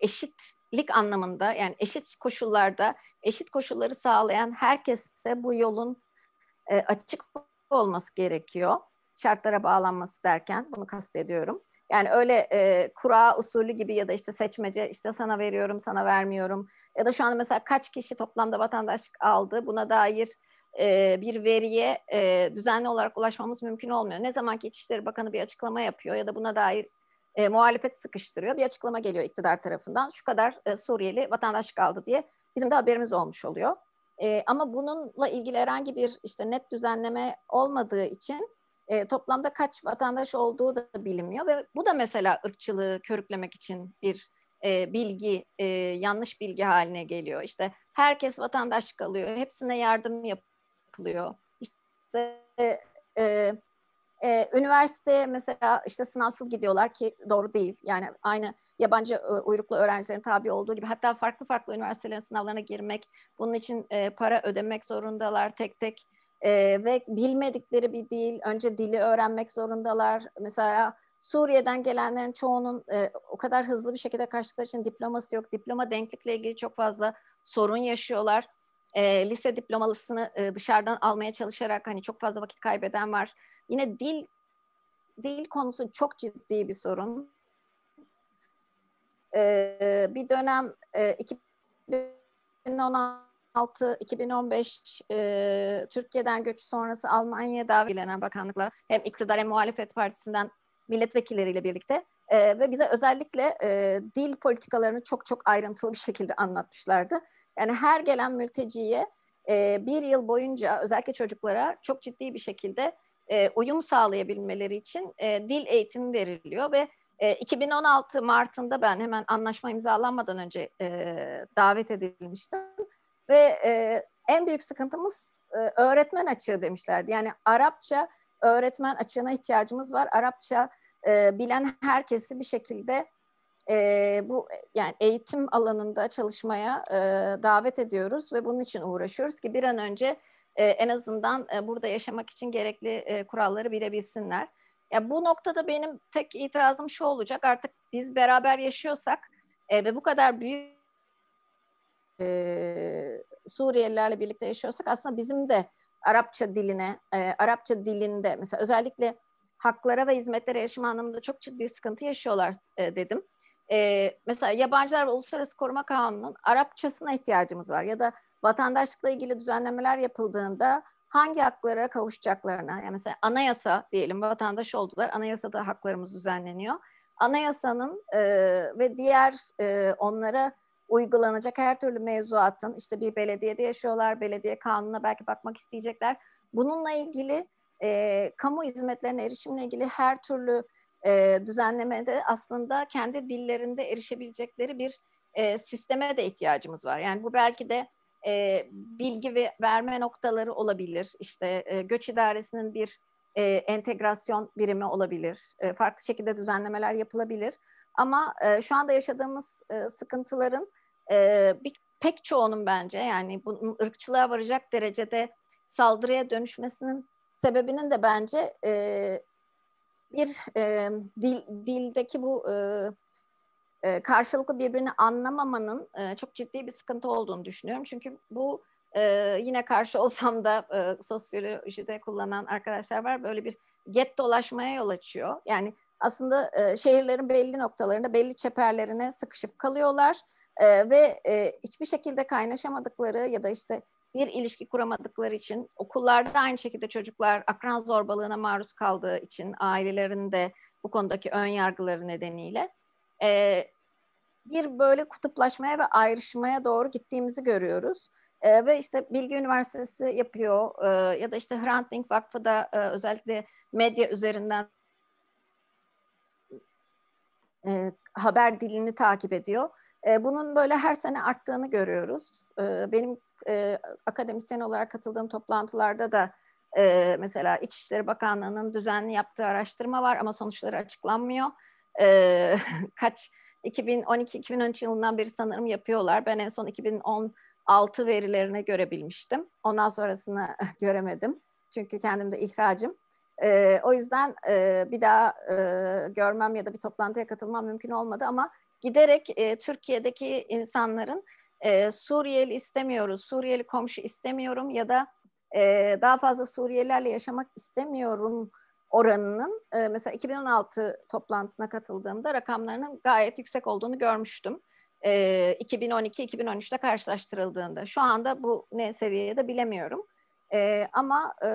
eşitlik anlamında yani eşit koşullarda eşit koşulları sağlayan herkese bu yolun e, açık olması gerekiyor. Şartlara bağlanması derken bunu kastediyorum. Yani öyle e, kura usulü gibi ya da işte seçmece işte sana veriyorum sana vermiyorum ya da şu anda mesela kaç kişi toplamda vatandaşlık aldı buna dair e, bir veriye e, düzenli olarak ulaşmamız mümkün olmuyor. Ne zaman ki İçişleri Bakanı bir açıklama yapıyor ya da buna dair e, muhalefet sıkıştırıyor. Bir açıklama geliyor iktidar tarafından. Şu kadar e, Suriyeli vatandaşlık aldı diye bizim de haberimiz olmuş oluyor. E, ama bununla ilgili herhangi bir işte net düzenleme olmadığı için e, toplamda kaç vatandaş olduğu da bilinmiyor ve bu da mesela ırkçılığı körüklemek için bir e, bilgi, e, yanlış bilgi haline geliyor. İşte herkes vatandaşlık alıyor, hepsine yardım yap yapılıyor. İşte e, e, üniversite mesela işte sınavsız gidiyorlar ki doğru değil. Yani aynı yabancı e, uyruklu öğrencilerin tabi olduğu gibi hatta farklı farklı üniversitelerin sınavlarına girmek, bunun için e, para ödemek zorundalar tek tek e, ve bilmedikleri bir dil, önce dili öğrenmek zorundalar. Mesela Suriye'den gelenlerin çoğunun e, o kadar hızlı bir şekilde kaçtıkları için diploması yok. Diploma denklikle ilgili çok fazla sorun yaşıyorlar e, lise diplomalısını e, dışarıdan almaya çalışarak hani çok fazla vakit kaybeden var. Yine dil dil konusu çok ciddi bir sorun. E, bir dönem e, 2016-2015 e, Türkiye'den göç sonrası Almanya'da ilgilenen bakanlıkla hem iktidar hem muhalefet partisinden milletvekilleriyle birlikte e, ve bize özellikle e, dil politikalarını çok çok ayrıntılı bir şekilde anlatmışlardı. Yani her gelen mülteciye e, bir yıl boyunca özellikle çocuklara çok ciddi bir şekilde e, uyum sağlayabilmeleri için e, dil eğitimi veriliyor ve E, 2016 Mart'ında ben hemen anlaşma imzalanmadan önce e, davet edilmiştim ve e, en büyük sıkıntımız e, öğretmen açığı demişlerdi. Yani Arapça öğretmen açığına ihtiyacımız var. Arapça e, bilen herkesi bir şekilde e, bu yani eğitim alanında çalışmaya e, davet ediyoruz ve bunun için uğraşıyoruz ki bir an önce e, en azından e, burada yaşamak için gerekli e, kuralları bilebilsinler. Ya bu noktada benim tek itirazım şu olacak artık biz beraber yaşıyorsak e, ve bu kadar büyük e, Suriyelilerle birlikte yaşıyorsak aslında bizim de Arapça diline, e, Arapça dilinde mesela özellikle haklara ve hizmetlere erişim anlamında çok ciddi sıkıntı yaşıyorlar e, dedim. E, mesela Yabancılar ve Uluslararası Koruma Kanunu'nun Arapçasına ihtiyacımız var ya da vatandaşlıkla ilgili düzenlemeler yapıldığında hangi haklara kavuşacaklarına, yani mesela anayasa diyelim vatandaş oldular, anayasada haklarımız düzenleniyor. Anayasanın e, ve diğer e, onlara uygulanacak her türlü mevzuatın, işte bir belediyede yaşıyorlar, belediye kanununa belki bakmak isteyecekler. Bununla ilgili e, kamu hizmetlerine erişimle ilgili her türlü e, düzenlemede aslında kendi dillerinde erişebilecekleri bir e, sisteme de ihtiyacımız var. Yani bu belki de e, bilgi ve verme noktaları olabilir. İşte e, göç idaresinin bir e, entegrasyon birimi olabilir. E, farklı şekilde düzenlemeler yapılabilir. Ama e, şu anda yaşadığımız e, sıkıntıların e, bir, pek çoğunun bence yani bunun ırkçılığa varacak derecede saldırıya dönüşmesinin sebebinin de bence e, bir e, dil, dildeki bu e, e, karşılıklı birbirini anlamamanın e, çok ciddi bir sıkıntı olduğunu düşünüyorum. Çünkü bu e, yine karşı olsam da sosyolojide kullanan arkadaşlar var. Böyle bir get dolaşmaya yol açıyor. Yani aslında şehirlerin belli noktalarında belli çeperlerine sıkışıp kalıyorlar ve hiçbir şekilde kaynaşamadıkları ya da işte bir ilişki kuramadıkları için okullarda aynı şekilde çocuklar akran zorbalığına maruz kaldığı için ailelerinde bu konudaki ön yargıları nedeniyle e, bir böyle kutuplaşmaya ve ayrışmaya doğru gittiğimizi görüyoruz. E, ve işte Bilgi Üniversitesi yapıyor e, ya da işte Hrant Dink Vakfı da e, özellikle medya üzerinden e, haber dilini takip ediyor. E, bunun böyle her sene arttığını görüyoruz. E, benim e, akademisyen olarak katıldığım toplantılarda da e, mesela İçişleri Bakanlığı'nın düzenli yaptığı araştırma var ama sonuçları açıklanmıyor. E, kaç 2012-2013 yılından beri sanırım yapıyorlar. Ben en son 2016 verilerine görebilmiştim. Ondan sonrasını göremedim. Çünkü kendim de ihracım. E, o yüzden e, bir daha e, görmem ya da bir toplantıya katılmam mümkün olmadı ama giderek e, Türkiye'deki insanların e, Suriyeli istemiyoruz, Suriyeli komşu istemiyorum ya da e, daha fazla Suriyelilerle yaşamak istemiyorum oranının e, mesela 2016 toplantısına katıldığımda rakamlarının gayet yüksek olduğunu görmüştüm. E, 2012-2013'te karşılaştırıldığında. Şu anda bu ne seviyede bilemiyorum. E, ama e,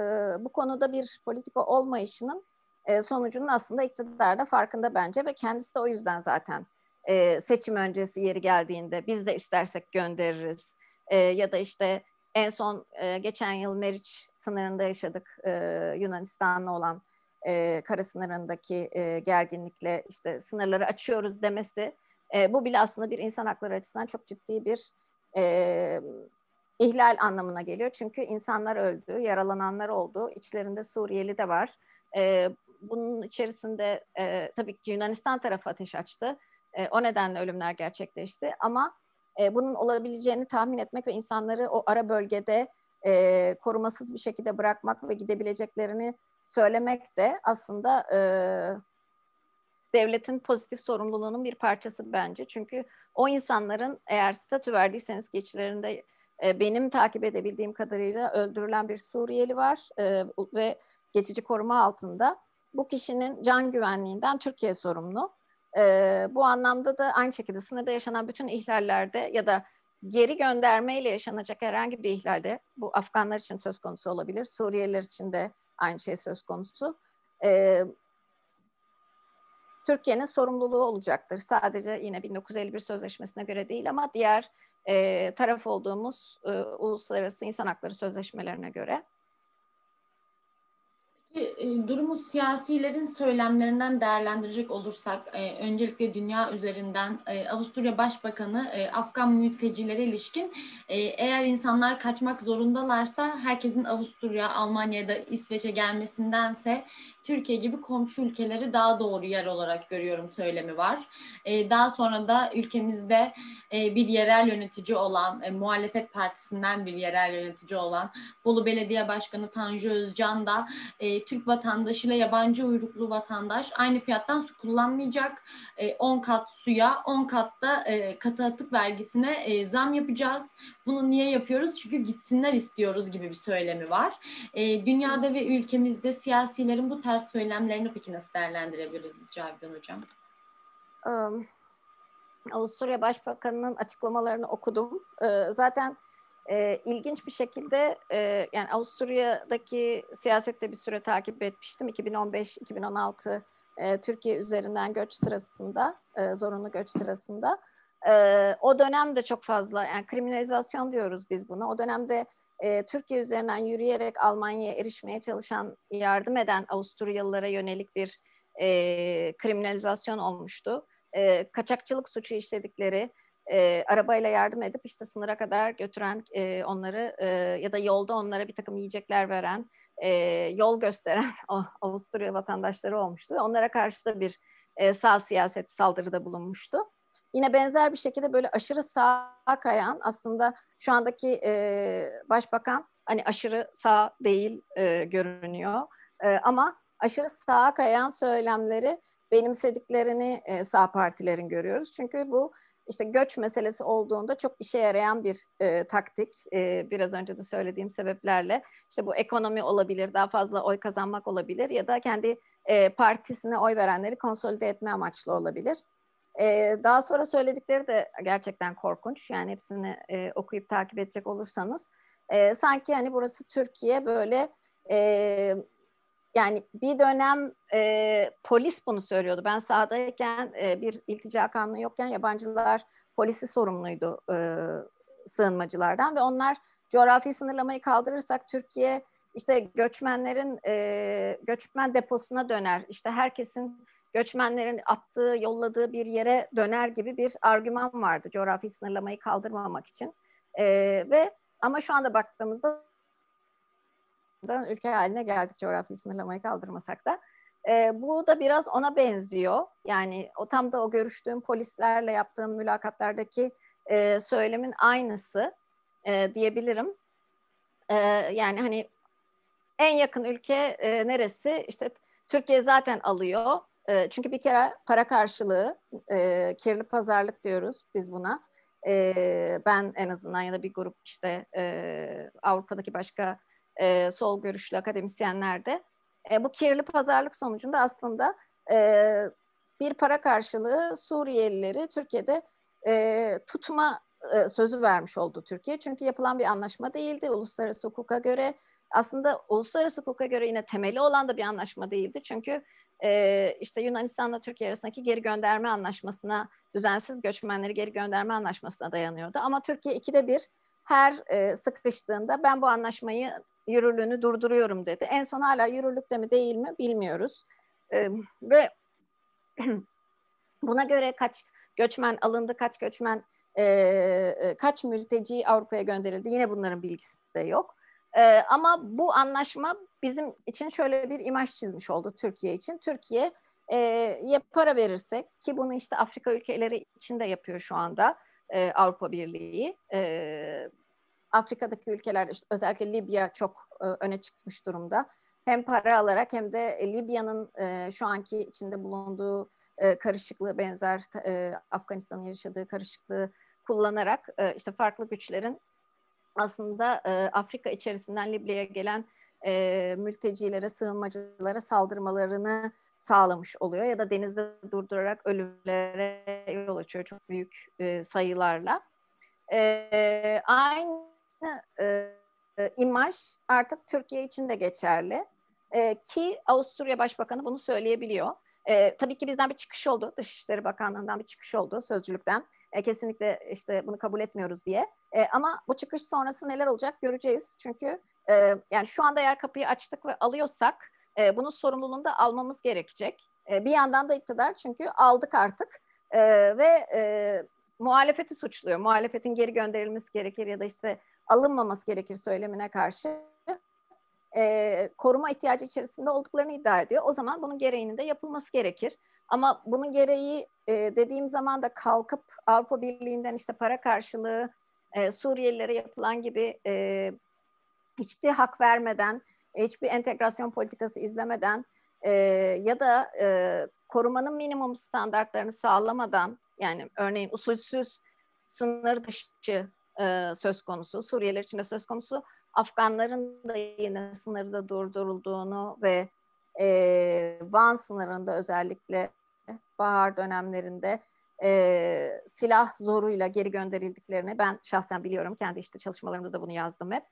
bu konuda bir politika olmayışının e, sonucunun aslında iktidarda farkında bence ve kendisi de o yüzden zaten e, seçim öncesi yeri geldiğinde biz de istersek göndeririz. E, ya da işte en son e, geçen yıl Meriç sınırında yaşadık e, Yunanistan'la olan e, kara sınırındaki e, gerginlikle işte sınırları açıyoruz demesi e, bu bile aslında bir insan hakları açısından çok ciddi bir e, ihlal anlamına geliyor. Çünkü insanlar öldü, yaralananlar oldu. İçlerinde Suriyeli de var. E, bunun içerisinde e, tabii ki Yunanistan tarafı ateş açtı. E, o nedenle ölümler gerçekleşti. Ama e, bunun olabileceğini tahmin etmek ve insanları o ara bölgede e, korumasız bir şekilde bırakmak ve gidebileceklerini söylemek de aslında e, devletin pozitif sorumluluğunun bir parçası bence. Çünkü o insanların eğer statü verdiyseniz geçilerinde e, benim takip edebildiğim kadarıyla öldürülen bir Suriyeli var e, ve geçici koruma altında. Bu kişinin can güvenliğinden Türkiye sorumlu. E, bu anlamda da aynı şekilde sınırda yaşanan bütün ihlallerde ya da geri göndermeyle yaşanacak herhangi bir ihlalde bu Afganlar için söz konusu olabilir, Suriyeliler için de aynı şey söz konusu. E, Türkiye'nin sorumluluğu olacaktır. Sadece yine 1951 Sözleşmesi'ne göre değil ama diğer e, taraf olduğumuz e, uluslararası insan hakları sözleşmelerine göre. E, durumu siyasilerin söylemlerinden değerlendirecek olursak, e, öncelikle dünya üzerinden e, Avusturya Başbakanı Afgan mültecilere ilişkin eğer insanlar kaçmak zorundalarsa herkesin Avusturya, Almanya'da İsveç'e gelmesindense Türkiye gibi komşu ülkeleri daha doğru yer olarak görüyorum söylemi var. Daha sonra da ülkemizde bir yerel yönetici olan, e, muhalefet partisinden bir yerel yönetici olan Bolu Belediye Başkanı Tanju Özcan da Türk vatandaşıyla yabancı uyruklu vatandaş aynı fiyattan su kullanmayacak. E, 10 kat suya, 10 katta e, katı atık vergisine e, zam yapacağız. Bunu niye yapıyoruz? Çünkü gitsinler istiyoruz gibi bir söylemi var. E, dünyada ve ülkemizde siyasilerin bu tarz söylemlerini peki nasıl değerlendirebiliriz Cavidan Hocam? Um, Avusturya Başbakanı'nın açıklamalarını okudum. Ee, zaten e, ilginç bir şekilde e, yani Avusturya'daki siyasette bir süre takip etmiştim. 2015-2016 e, Türkiye üzerinden göç sırasında, e, zorunlu göç sırasında. E, o dönemde çok fazla yani kriminalizasyon diyoruz biz buna. O dönemde e, Türkiye üzerinden yürüyerek Almanya'ya erişmeye çalışan, yardım eden Avusturyalılara yönelik bir e, kriminalizasyon olmuştu. E, kaçakçılık suçu işledikleri, e, arabayla yardım edip işte sınıra kadar götüren e, onları e, ya da yolda onlara bir takım yiyecekler veren, e, yol gösteren Avusturya vatandaşları olmuştu. Onlara karşı da bir e, sağ siyaset saldırıda bulunmuştu. Yine benzer bir şekilde böyle aşırı sağ kayan aslında şu andaki e, başbakan hani aşırı sağ değil e, görünüyor. E, ama aşırı sağa kayan söylemleri benimsediklerini e, sağ partilerin görüyoruz. Çünkü bu işte göç meselesi olduğunda çok işe yarayan bir e, taktik. E, biraz önce de söylediğim sebeplerle işte bu ekonomi olabilir, daha fazla oy kazanmak olabilir ya da kendi e, partisine oy verenleri konsolide etme amaçlı olabilir. E, daha sonra söyledikleri de gerçekten korkunç. Yani hepsini e, okuyup takip edecek olursanız. E, sanki hani burası Türkiye böyle e, yani bir dönem e, polis bunu söylüyordu. Ben sahadayken e, bir iltica kanunu yokken yabancılar polisi sorumluydu e, sığınmacılardan ve onlar coğrafi sınırlamayı kaldırırsak Türkiye işte göçmenlerin e, göçmen deposuna döner. İşte herkesin göçmenlerin attığı, yolladığı bir yere döner gibi bir argüman vardı coğrafi sınırlamayı kaldırmamak için. E, ve ama şu anda baktığımızda ülke haline geldik coğrafi sınırlamayı kaldırmasak da. E, bu da biraz ona benziyor. Yani o tam da o görüştüğüm polislerle yaptığım mülakatlardaki e, söylemin aynısı e, diyebilirim. E, yani hani en yakın ülke e, neresi? İşte Türkiye zaten alıyor. E, çünkü bir kere para karşılığı, e, kirli pazarlık diyoruz biz buna. E, ben en azından ya da bir grup işte e, Avrupa'daki başka e, sol görüşlü akademisyenler de e, bu kirli pazarlık sonucunda aslında e, bir para karşılığı Suriyelileri Türkiye'de e, tutma e, sözü vermiş oldu Türkiye. Çünkü yapılan bir anlaşma değildi. Uluslararası hukuka göre aslında uluslararası hukuka göre yine temeli olan da bir anlaşma değildi. Çünkü e, işte Yunanistan'la Türkiye arasındaki geri gönderme anlaşmasına, düzensiz göçmenleri geri gönderme anlaşmasına dayanıyordu. Ama Türkiye ikide bir her e, sıkıştığında ben bu anlaşmayı yürürlüğünü durduruyorum dedi. En son hala yürürlükte mi değil mi bilmiyoruz. E, ve buna göre kaç göçmen alındı, kaç göçmen e, kaç mülteci Avrupa'ya gönderildi yine bunların bilgisi de yok. E, ama bu anlaşma bizim için şöyle bir imaj çizmiş oldu Türkiye için. Türkiye e, ya para verirsek ki bunu işte Afrika ülkeleri için de yapıyor şu anda e, Avrupa Birliği. E, Afrika'daki ülkeler işte özellikle Libya çok e, öne çıkmış durumda. Hem para alarak hem de Libya'nın e, şu anki içinde bulunduğu e, karışıklığı benzer e, Afganistan'ın yaşadığı karışıklığı kullanarak e, işte farklı güçlerin aslında e, Afrika içerisinden Libya'ya gelen e, mültecilere, sığınmacılara saldırmalarını sağlamış oluyor ya da denizde durdurarak ölümlere yol açıyor çok büyük e, sayılarla. E, aynı e, imaj artık Türkiye için de geçerli e, ki Avusturya Başbakanı bunu söyleyebiliyor. E, tabii ki bizden bir çıkış oldu, Dışişleri Bakanlığı'ndan bir çıkış oldu sözcülükten. E, kesinlikle işte bunu kabul etmiyoruz diye. E, ama bu çıkış sonrası neler olacak göreceğiz. Çünkü e, yani şu anda eğer kapıyı açtık ve alıyorsak E, bunun sorumluluğunu da almamız gerekecek. E, bir yandan da iktidar çünkü aldık artık e, ve e, muhalefeti suçluyor. Muhalefetin geri gönderilmesi gerekir ya da işte alınmaması gerekir söylemine karşı e, koruma ihtiyacı içerisinde olduklarını iddia ediyor. O zaman bunun gereğinin de yapılması gerekir. Ama bunun gereği e, dediğim zaman da kalkıp Avrupa Birliği'nden işte para karşılığı e, Suriyelilere yapılan gibi e, hiçbir hak vermeden, hiçbir entegrasyon politikası izlemeden e, ya da e, korumanın minimum standartlarını sağlamadan yani örneğin usulsüz sınır dışı e, söz konusu, Suriyeliler için de söz konusu, Afganların da yine sınırda durdurulduğunu ve e, Van sınırında özellikle bahar dönemlerinde e, silah zoruyla geri gönderildiklerini ben şahsen biliyorum. Kendi işte çalışmalarımda da bunu yazdım hep.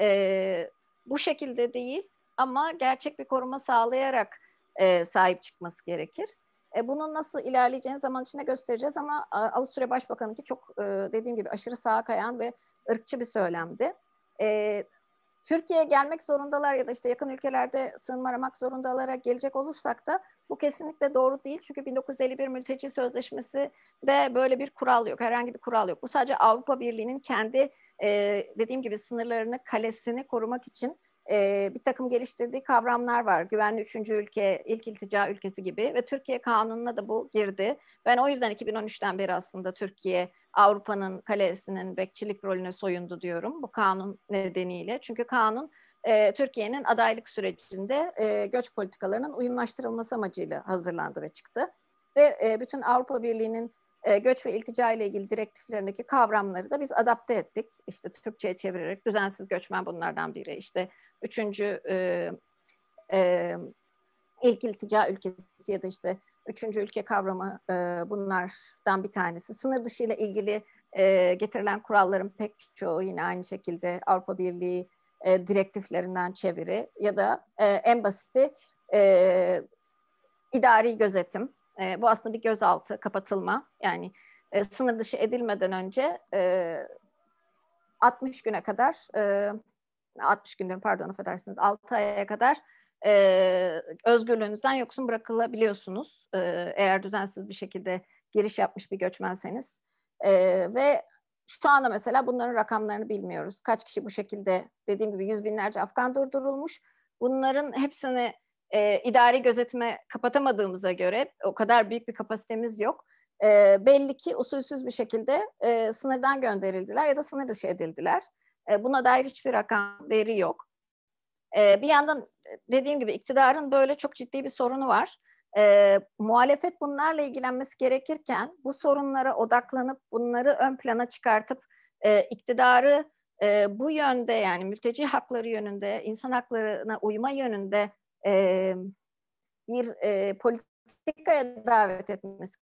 E, bu şekilde değil ama gerçek bir koruma sağlayarak e, sahip çıkması gerekir. E, bunun nasıl ilerleyeceğini zaman içinde göstereceğiz ama Avusturya Başbakanı ki çok e, dediğim gibi aşırı sağa kayan ve ırkçı bir söylemdi. E, Türkiye'ye gelmek zorundalar ya da işte yakın ülkelerde sığınma aramak zorundalara gelecek olursak da bu kesinlikle doğru değil. Çünkü 1951 Mülteci Sözleşmesi de böyle bir kural yok. Herhangi bir kural yok. Bu sadece Avrupa Birliği'nin kendi e, dediğim gibi sınırlarını, kalesini korumak için e, bir takım geliştirdiği kavramlar var. Güvenli üçüncü ülke, ilk iltica ülkesi gibi ve Türkiye kanununa da bu girdi. Ben o yüzden 2013'ten beri aslında Türkiye Avrupa'nın kalesinin bekçilik rolüne soyundu diyorum bu kanun nedeniyle. Çünkü kanun e, Türkiye'nin adaylık sürecinde e, göç politikalarının uyumlaştırılması amacıyla hazırlandı ve çıktı. Ve e, bütün Avrupa Birliği'nin e, göç ve iltica ile ilgili direktiflerindeki kavramları da biz adapte ettik. İşte Türkçe'ye çevirerek düzensiz göçmen bunlardan biri. İşte üçüncü e, e, ilk iltica ülkesi ya da işte üçüncü ülke kavramı e, bunlardan bir tanesi. Sınır dışı ile ilgili e, getirilen kuralların pek çoğu yine aynı şekilde Avrupa Birliği e, direktiflerinden çeviri ya da e, en basiti e, idari gözetim. E, bu aslında bir gözaltı, kapatılma. Yani e, sınır dışı edilmeden önce e, 60 güne kadar, e, 60 günden pardon affedersiniz 6 aya kadar e, özgürlüğünüzden yoksun bırakılabiliyorsunuz. E, eğer düzensiz bir şekilde giriş yapmış bir göçmenseniz. E, ve şu anda mesela bunların rakamlarını bilmiyoruz. Kaç kişi bu şekilde dediğim gibi yüz binlerce Afgan durdurulmuş. Bunların hepsini e, idari gözetime kapatamadığımıza göre o kadar büyük bir kapasitemiz yok. E, belli ki usulsüz bir şekilde e, sınırdan gönderildiler ya da sınır dışı edildiler. E, buna dair hiçbir rakam veri yok. E, bir yandan dediğim gibi iktidarın böyle çok ciddi bir sorunu var. E, muhalefet bunlarla ilgilenmesi gerekirken bu sorunlara odaklanıp bunları ön plana çıkartıp e, iktidarı e, bu yönde yani mülteci hakları yönünde, insan haklarına uyma yönünde e, bir e, politikaya davet etmesi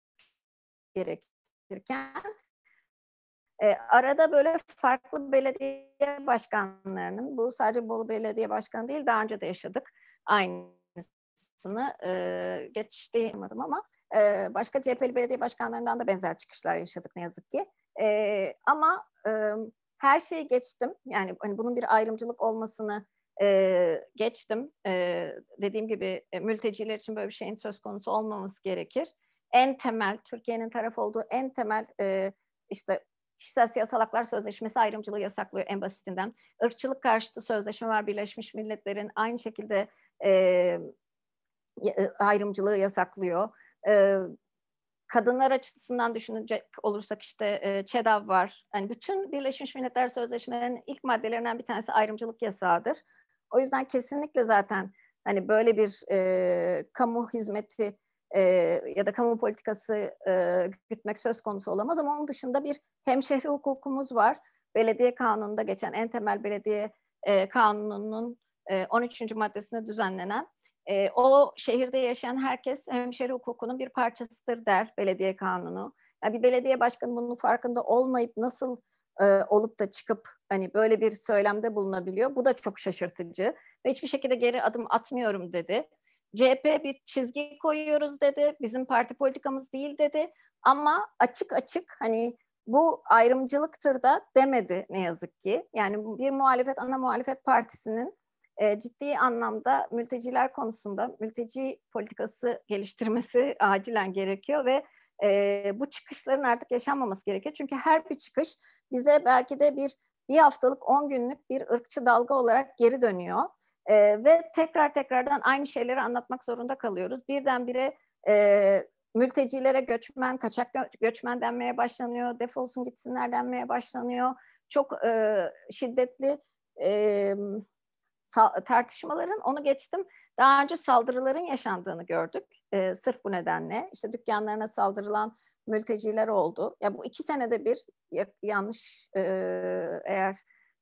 gerekirken e, arada böyle farklı belediye başkanlarının, bu sadece Bolu Belediye Başkanı değil, daha önce de yaşadık aynısını. E, geç ama e, başka CHP'li belediye başkanlarından da benzer çıkışlar yaşadık ne yazık ki. E, ama e, her şeyi geçtim. Yani hani bunun bir ayrımcılık olmasını e, geçtim. E, dediğim gibi e, mülteciler için böyle bir şeyin söz konusu olmaması gerekir. En temel, Türkiye'nin taraf olduğu en temel e, işte Kişisel Siyasal Haklar Sözleşmesi ayrımcılığı yasaklıyor en basitinden. Irkçılık karşıtı sözleşme var Birleşmiş Milletler'in aynı şekilde e, ayrımcılığı yasaklıyor. E, kadınlar açısından düşünecek olursak işte e, ÇEDAV var. Yani bütün Birleşmiş Milletler Sözleşmelerinin ilk maddelerinden bir tanesi ayrımcılık yasağıdır. O yüzden kesinlikle zaten hani böyle bir e, kamu hizmeti e, ya da kamu politikası e, gütmek söz konusu olamaz ama onun dışında bir hemşehri hukukumuz var. Belediye kanununda geçen en temel belediye e, kanununun e, 13. maddesinde düzenlenen e, o şehirde yaşayan herkes hemşehri hukukunun bir parçasıdır der belediye kanunu. Yani bir belediye başkanı bunun farkında olmayıp nasıl e, olup da çıkıp hani böyle bir söylemde bulunabiliyor. Bu da çok şaşırtıcı ve hiçbir şekilde geri adım atmıyorum dedi. CHP bir çizgi koyuyoruz dedi. Bizim parti politikamız değil dedi. Ama açık açık hani bu ayrımcılıktır da demedi ne yazık ki. Yani bir muhalefet, ana muhalefet partisinin e, ciddi anlamda mülteciler konusunda mülteci politikası geliştirmesi acilen gerekiyor ve e, bu çıkışların artık yaşanmaması gerekiyor. Çünkü her bir çıkış bize belki de bir bir haftalık, on günlük bir ırkçı dalga olarak geri dönüyor. E, ve tekrar tekrardan aynı şeyleri anlatmak zorunda kalıyoruz. Birdenbire e, mültecilere göçmen, kaçak göçmen denmeye başlanıyor, defolsun gitsinler denmeye başlanıyor. Çok e, şiddetli e, tartışmaların, onu geçtim, daha önce saldırıların yaşandığını gördük. E, sırf bu nedenle. İşte dükkanlarına saldırılan mülteciler oldu. Ya bu iki senede bir yanlış e, eğer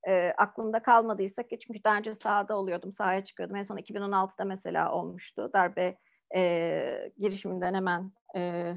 e, aklımda kalmadıysa ki çünkü daha önce sahada oluyordum, sahaya çıkıyordum. En son 2016'da mesela olmuştu. Darbe e, girişiminden hemen e,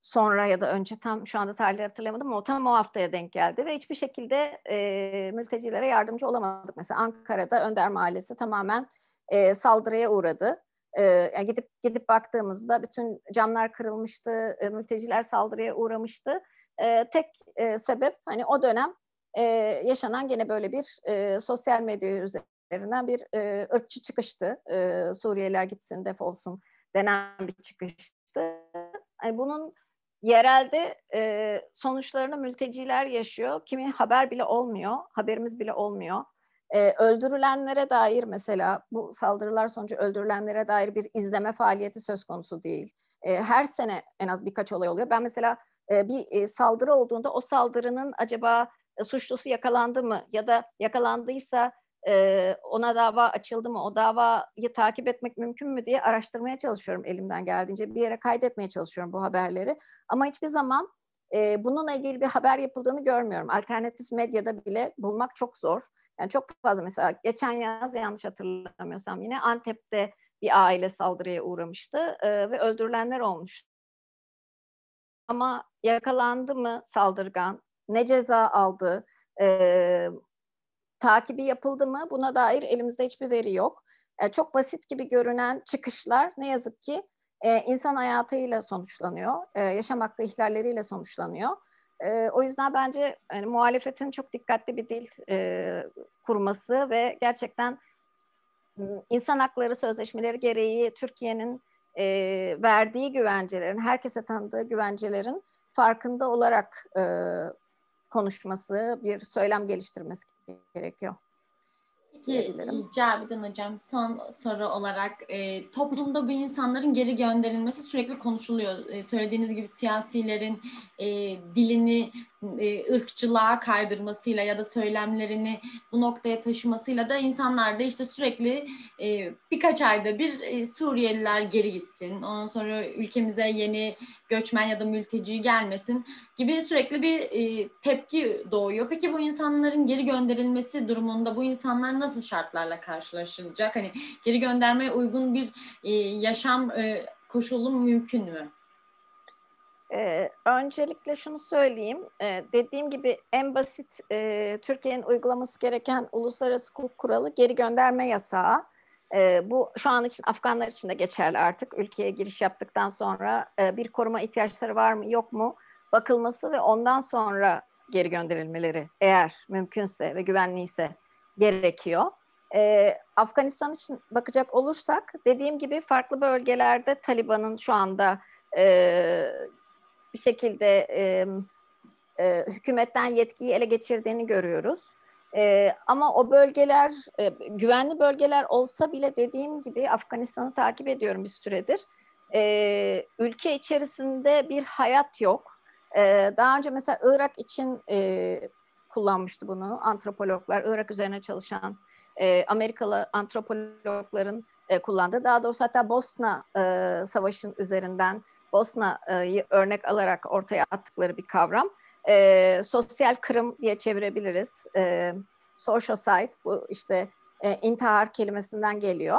sonra ya da önce tam şu anda tarihleri hatırlayamadım ama o tam o haftaya denk geldi ve hiçbir şekilde e, mültecilere yardımcı olamadık. Mesela Ankara'da Önder Mahallesi tamamen e, saldırıya uğradı. E, yani gidip gidip baktığımızda bütün camlar kırılmıştı, e, mülteciler saldırıya uğramıştı. E, tek e, sebep hani o dönem e, yaşanan gene böyle bir e, sosyal medya üzerinden bir e, ırkçı çıkıştı. E, Suriyeliler gitsin defolsun denen bir çıkıştı. Yani bunun yerelde e, sonuçlarını mülteciler yaşıyor. Kimin haber bile olmuyor, haberimiz bile olmuyor. E, öldürülenlere dair mesela bu saldırılar sonucu öldürülenlere dair bir izleme faaliyeti söz konusu değil. E, her sene en az birkaç olay oluyor. Ben mesela e, bir e, saldırı olduğunda o saldırının acaba e, suçlusu yakalandı mı ya da yakalandıysa e, ona dava açıldı mı, o davayı takip etmek mümkün mü diye araştırmaya çalışıyorum elimden geldiğince. Bir yere kaydetmeye çalışıyorum bu haberleri. Ama hiçbir zaman e, bununla ilgili bir haber yapıldığını görmüyorum. Alternatif medyada bile bulmak çok zor. Yani çok fazla mesela geçen yaz yanlış hatırlamıyorsam yine Antep'te bir aile saldırıya uğramıştı e, ve öldürülenler olmuş. Ama yakalandı mı saldırgan, ne ceza aldı, e, takibi yapıldı mı buna dair elimizde hiçbir veri yok. E, çok basit gibi görünen çıkışlar ne yazık ki e, insan hayatıyla sonuçlanıyor, e, yaşam hakkı ihlalleriyle sonuçlanıyor. E, o yüzden bence yani, muhalefetin çok dikkatli bir dil e, kurması ve gerçekten insan hakları sözleşmeleri gereği Türkiye'nin e, verdiği güvencelerin, herkese tanıdığı güvencelerin farkında olarak e, konuşması, bir söylem geliştirmesi gerekiyor. Peki Cavidan Hocam son soru olarak e, toplumda bu insanların geri gönderilmesi sürekli konuşuluyor. E, söylediğiniz gibi siyasilerin e, dilini e, ırkçılığa kaydırmasıyla ya da söylemlerini bu noktaya taşımasıyla da insanlar da işte sürekli e, birkaç ayda bir e, Suriyeliler geri gitsin. Ondan sonra ülkemize yeni göçmen ya da mülteci gelmesin gibi sürekli bir tepki doğuyor. Peki bu insanların geri gönderilmesi durumunda bu insanlar nasıl şartlarla karşılaşılacak? Hani geri göndermeye uygun bir yaşam e, koşulu mümkün mü? Ee, öncelikle şunu söyleyeyim. Ee, dediğim gibi en basit e, Türkiye'nin uygulaması gereken uluslararası hukuk kuralı geri gönderme yasağı. Ee, bu şu an için Afganlar için de geçerli artık. Ülkeye giriş yaptıktan sonra e, bir koruma ihtiyaçları var mı yok mu bakılması ve ondan sonra geri gönderilmeleri eğer mümkünse ve güvenliyse gerekiyor. Ee, Afganistan için bakacak olursak dediğim gibi farklı bölgelerde Taliban'ın şu anda e, bir şekilde e, e, hükümetten yetkiyi ele geçirdiğini görüyoruz. E, ama o bölgeler e, güvenli bölgeler olsa bile dediğim gibi Afganistan'ı takip ediyorum bir süredir. E, ülke içerisinde bir hayat yok. E, daha önce mesela Irak için e, kullanmıştı bunu antropologlar, Irak üzerine çalışan e, Amerikalı antropologların e, kullandığı. Daha doğrusu hatta Bosna e, Savaşı'nın üzerinden Bosna'yı örnek alarak ortaya attıkları bir kavram. E, sosyal kırım diye çevirebiliriz. E, social side bu işte e, intihar kelimesinden geliyor.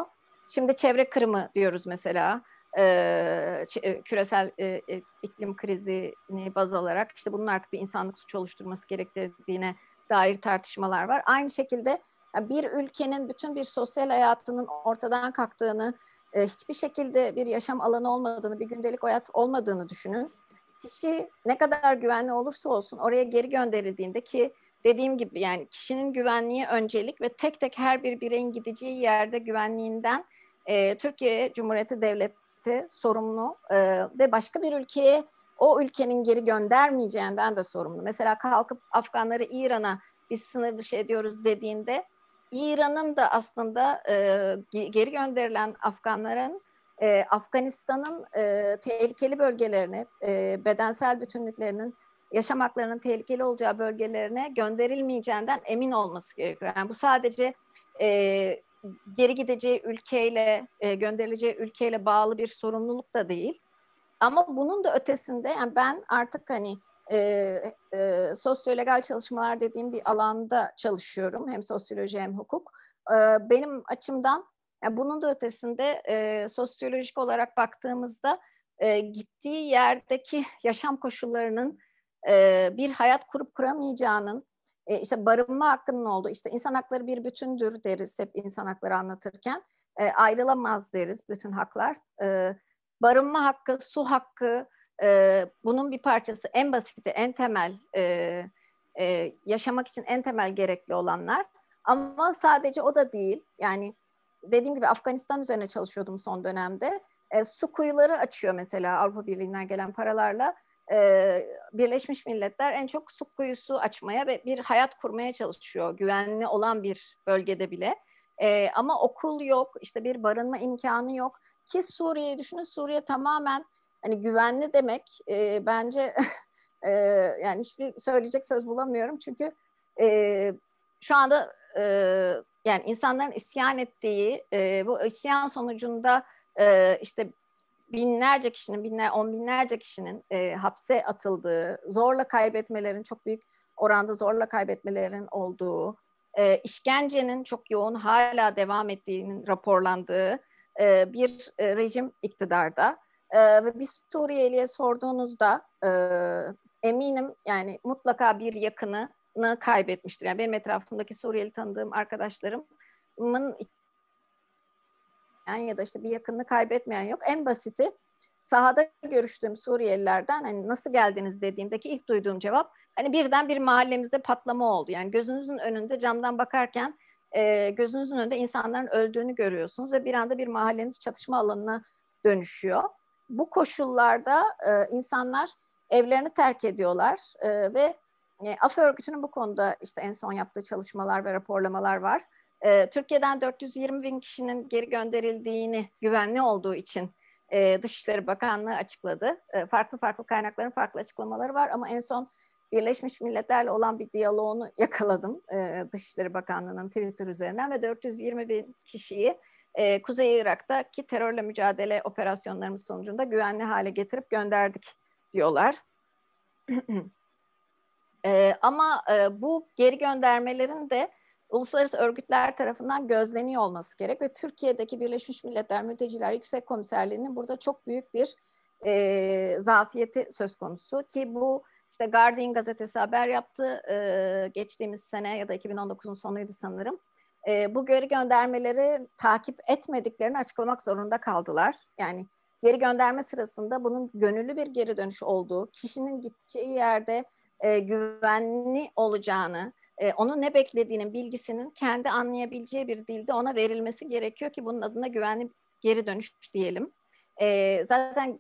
Şimdi çevre kırımı diyoruz mesela. E, küresel e, iklim krizini baz alarak işte bunun artık bir insanlık suç oluşturması gerektirdiğine dair tartışmalar var. Aynı şekilde bir ülkenin bütün bir sosyal hayatının ortadan kalktığını e, hiçbir şekilde bir yaşam alanı olmadığını, bir gündelik hayat olmadığını düşünün. Kişi ne kadar güvenli olursa olsun oraya geri gönderildiğinde ki dediğim gibi yani kişinin güvenliği öncelik ve tek tek her bir bireyin gideceği yerde güvenliğinden e, Türkiye Cumhuriyeti Devleti sorumlu e, ve başka bir ülkeye o ülkenin geri göndermeyeceğinden de sorumlu. Mesela kalkıp Afganları İran'a biz sınır dışı ediyoruz dediğinde İran'ın da aslında e, geri gönderilen Afganların e, Afganistan'ın e, tehlikeli bölgelerine, e, bedensel bütünlüklerinin, yaşam haklarının tehlikeli olacağı bölgelerine gönderilmeyeceğinden emin olması gerekiyor. Yani bu sadece e, geri gideceği ülkeyle, e, gönderileceği ülkeyle bağlı bir sorumluluk da değil. Ama bunun da ötesinde yani ben artık hani e, e, sosyolegal çalışmalar dediğim bir alanda çalışıyorum. Hem sosyoloji hem hukuk. E, benim açımdan yani bunun da ötesinde e, sosyolojik olarak baktığımızda e, gittiği yerdeki yaşam koşullarının e, bir hayat kurup kuramayacağının, e, işte barınma hakkının olduğu, işte insan hakları bir bütündür deriz hep insan hakları anlatırken. E, ayrılamaz deriz bütün haklar. E, barınma hakkı, su hakkı, e, bunun bir parçası en basiti, en temel, e, e, yaşamak için en temel gerekli olanlar. Ama sadece o da değil. Yani dediğim gibi Afganistan üzerine çalışıyordum son dönemde. E, su kuyuları açıyor mesela Avrupa Birliği'nden gelen paralarla. E, Birleşmiş Milletler en çok su kuyusu açmaya ve bir hayat kurmaya çalışıyor. Güvenli olan bir bölgede bile. E, ama okul yok, işte bir barınma imkanı yok. Ki Suriye'yi düşünün, Suriye tamamen hani güvenli demek e, bence e, yani hiçbir söyleyecek söz bulamıyorum. Çünkü e, şu anda e, yani insanların isyan ettiği e, bu isyan sonucunda e, işte binlerce kişinin, binler, on binlerce kişinin e, hapse atıldığı, zorla kaybetmelerin çok büyük oranda zorla kaybetmelerin olduğu, e, işkencenin çok yoğun hala devam ettiğinin raporlandığı e, bir e, rejim iktidarda. E, ve bir Suriyeli'ye sorduğunuzda e, eminim yani mutlaka bir yakını kaybetmiştir. Yani benim etrafımdaki Suriyeli tanıdığım arkadaşlarımın yani ya da işte bir yakınını kaybetmeyen yok. En basiti sahada görüştüğüm Suriyelilerden hani nasıl geldiniz dediğimdeki ilk duyduğum cevap hani birden bir mahallemizde patlama oldu. Yani gözünüzün önünde camdan bakarken e, gözünüzün önünde insanların öldüğünü görüyorsunuz ve bir anda bir mahalleniz çatışma alanına dönüşüyor. Bu koşullarda e, insanlar evlerini terk ediyorlar e, ve e, AF örgütünün bu konuda işte en son yaptığı çalışmalar ve raporlamalar var. E, Türkiye'den 420 bin kişinin geri gönderildiğini güvenli olduğu için e, Dışişleri Bakanlığı açıkladı. E, farklı farklı kaynakların farklı açıklamaları var ama en son Birleşmiş Milletler'le olan bir diyaloğunu yakaladım e, Dışişleri Bakanlığı'nın Twitter üzerinden ve 420 bin kişiyi e, Kuzey Irak'taki terörle mücadele operasyonlarımız sonucunda güvenli hale getirip gönderdik diyorlar. E, ama e, bu geri göndermelerin de uluslararası örgütler tarafından gözleniyor olması gerek ve Türkiye'deki Birleşmiş Milletler Mülteciler Yüksek Komiserliği'nin burada çok büyük bir e, zafiyeti söz konusu ki bu işte Guardian gazetesi haber yaptı e, geçtiğimiz sene ya da 2019'un sonuydu sanırım. E, bu geri göndermeleri takip etmediklerini açıklamak zorunda kaldılar. Yani geri gönderme sırasında bunun gönüllü bir geri dönüş olduğu, kişinin gideceği yerde e, güvenli olacağını, e, onun ne beklediğinin bilgisinin kendi anlayabileceği bir dilde ona verilmesi gerekiyor ki bunun adına güvenli geri dönüş diyelim. E, zaten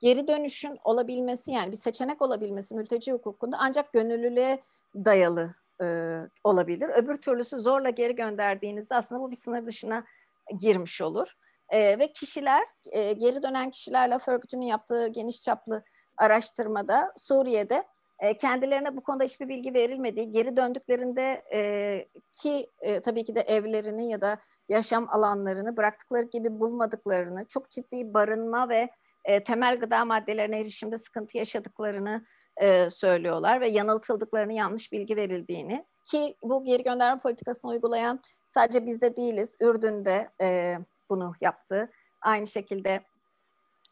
geri dönüşün olabilmesi yani bir seçenek olabilmesi mülteci hukukunda ancak gönüllülüğe dayalı e, olabilir. Öbür türlüsü zorla geri gönderdiğinizde aslında bu bir sınır dışına girmiş olur. E, ve kişiler, e, geri dönen kişilerle laf örgütünün yaptığı geniş çaplı araştırmada Suriye'de e, kendilerine bu konuda hiçbir bilgi verilmediği, geri döndüklerinde e, ki e, tabii ki de evlerini ya da yaşam alanlarını bıraktıkları gibi bulmadıklarını, çok ciddi barınma ve e, temel gıda maddelerine erişimde sıkıntı yaşadıklarını e, söylüyorlar ve yanıltıldıklarını, yanlış bilgi verildiğini ki bu geri gönderme politikasını uygulayan sadece bizde değiliz, Ürdün'de e, bunu yaptı. Aynı şekilde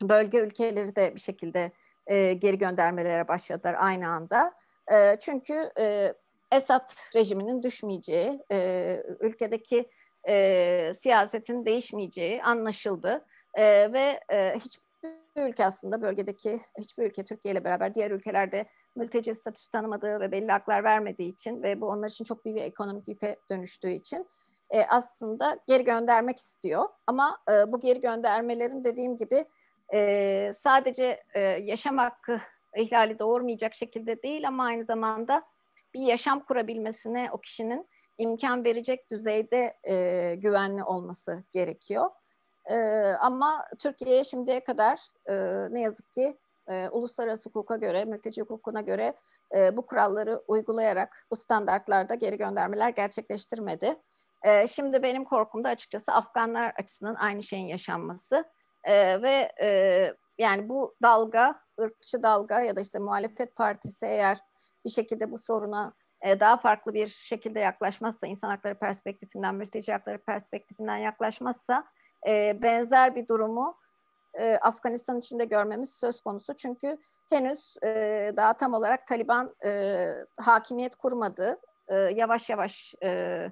bölge ülkeleri de bir şekilde e, geri göndermelere başladılar aynı anda. E, çünkü e, Esad rejiminin düşmeyeceği, e, ülkedeki e, siyasetin değişmeyeceği anlaşıldı. E, ve e, hiçbir ülke aslında bölgedeki hiçbir ülke Türkiye ile beraber diğer ülkelerde mülteci statüsü tanımadığı ve belli haklar vermediği için ve bu onlar için çok büyük bir ekonomik yüke dönüştüğü için e, aslında geri göndermek istiyor. Ama e, bu geri göndermelerin dediğim gibi e, sadece e, yaşam hakkı ihlali doğurmayacak şekilde değil ama aynı zamanda bir yaşam kurabilmesine o kişinin imkan verecek düzeyde e, güvenli olması gerekiyor. E, ama Türkiye'ye şimdiye kadar e, ne yazık ki e, uluslararası hukuka göre, mülteci hukukuna göre e, bu kuralları uygulayarak bu standartlarda geri göndermeler gerçekleştirmedi. E, şimdi benim korkum da açıkçası Afganlar açısından aynı şeyin yaşanması e, ve e, yani bu dalga, ırkçı dalga ya da işte muhalefet partisi eğer bir şekilde bu soruna e, daha farklı bir şekilde yaklaşmazsa, insan hakları perspektifinden, mülteci hakları perspektifinden yaklaşmazsa e, benzer bir durumu e, Afganistan içinde görmemiz söz konusu. Çünkü henüz e, daha tam olarak Taliban e, hakimiyet kurmadı. E, yavaş yavaş e,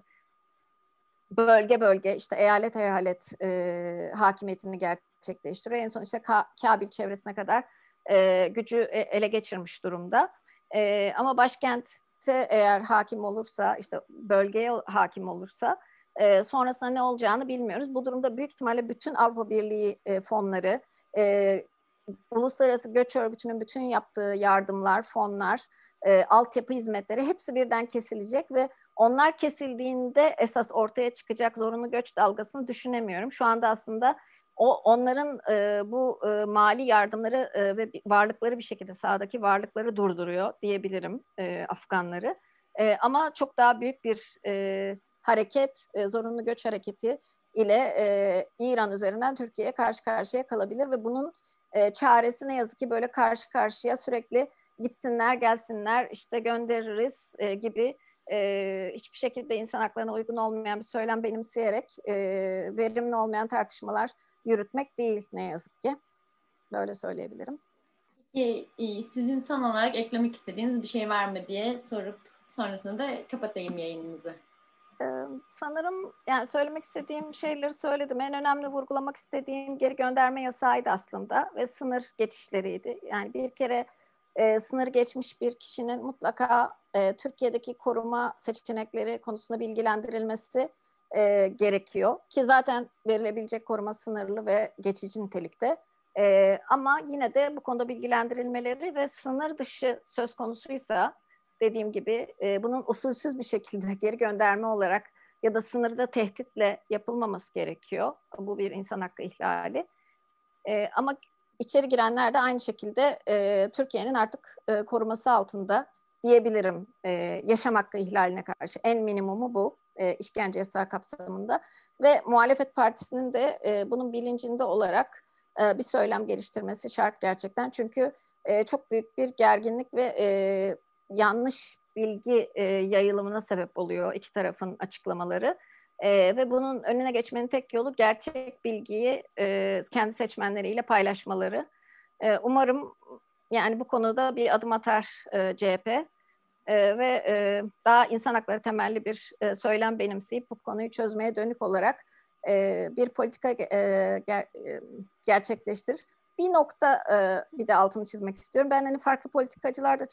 bölge bölge işte eyalet eyalet e, hakimiyetini gerçekleştiriyor. En son işte Ka Kabil çevresine kadar e, gücü e, ele geçirmiş durumda. E, ama başkentte eğer hakim olursa işte bölgeye hakim olursa e, sonrasında ne olacağını bilmiyoruz. Bu durumda büyük ihtimalle bütün Avrupa Birliği e, fonları, e, Uluslararası Göç Örgütü'nün bütün yaptığı yardımlar, fonlar, e, altyapı hizmetleri hepsi birden kesilecek ve onlar kesildiğinde esas ortaya çıkacak zorunlu göç dalgasını düşünemiyorum. Şu anda aslında o onların e, bu e, mali yardımları e, ve varlıkları bir şekilde sahadaki varlıkları durduruyor diyebilirim e, Afganları. E, ama çok daha büyük bir e, hareket, e, zorunlu göç hareketi ile e, İran üzerinden Türkiye'ye karşı karşıya kalabilir ve bunun e, çaresi ne yazık ki böyle karşı karşıya sürekli gitsinler gelsinler işte göndeririz e, gibi e, hiçbir şekilde insan haklarına uygun olmayan bir söylem benimseyerek e, verimli olmayan tartışmalar yürütmek değil ne yazık ki. Böyle söyleyebilirim. Peki sizin son olarak eklemek istediğiniz bir şey var mı diye sorup sonrasında da kapatayım yayınımızı. Sanırım yani söylemek istediğim şeyleri söyledim. En önemli vurgulamak istediğim geri gönderme yasağıydı aslında ve sınır geçişleriydi. Yani bir kere e, sınır geçmiş bir kişinin mutlaka e, Türkiye'deki koruma seçenekleri konusunda bilgilendirilmesi e, gerekiyor. Ki zaten verilebilecek koruma sınırlı ve geçici nitelikte. E, ama yine de bu konuda bilgilendirilmeleri ve sınır dışı söz konusuysa dediğim gibi e, bunun usulsüz bir şekilde geri gönderme olarak ya da sınırda tehditle yapılmaması gerekiyor. Bu bir insan hakkı ihlali. E, ama içeri girenler de aynı şekilde e, Türkiye'nin artık e, koruması altında diyebilirim e, yaşam hakkı ihlaline karşı. En minimumu bu e, işkence yasağı kapsamında. Ve muhalefet partisinin de e, bunun bilincinde olarak e, bir söylem geliştirmesi şart gerçekten. Çünkü e, çok büyük bir gerginlik ve e, yanlış bilgi e, yayılımına sebep oluyor iki tarafın açıklamaları. E, ve bunun önüne geçmenin tek yolu gerçek bilgiyi e, kendi seçmenleriyle paylaşmaları. E, umarım yani bu konuda bir adım atar e, CHP e, ve e, daha insan hakları temelli bir e, söylem benimseyip bu konuyu çözmeye dönük olarak e, bir politika e, ger, e, gerçekleştir bir nokta e, bir de altını çizmek istiyorum. Ben hani farklı politikacılarda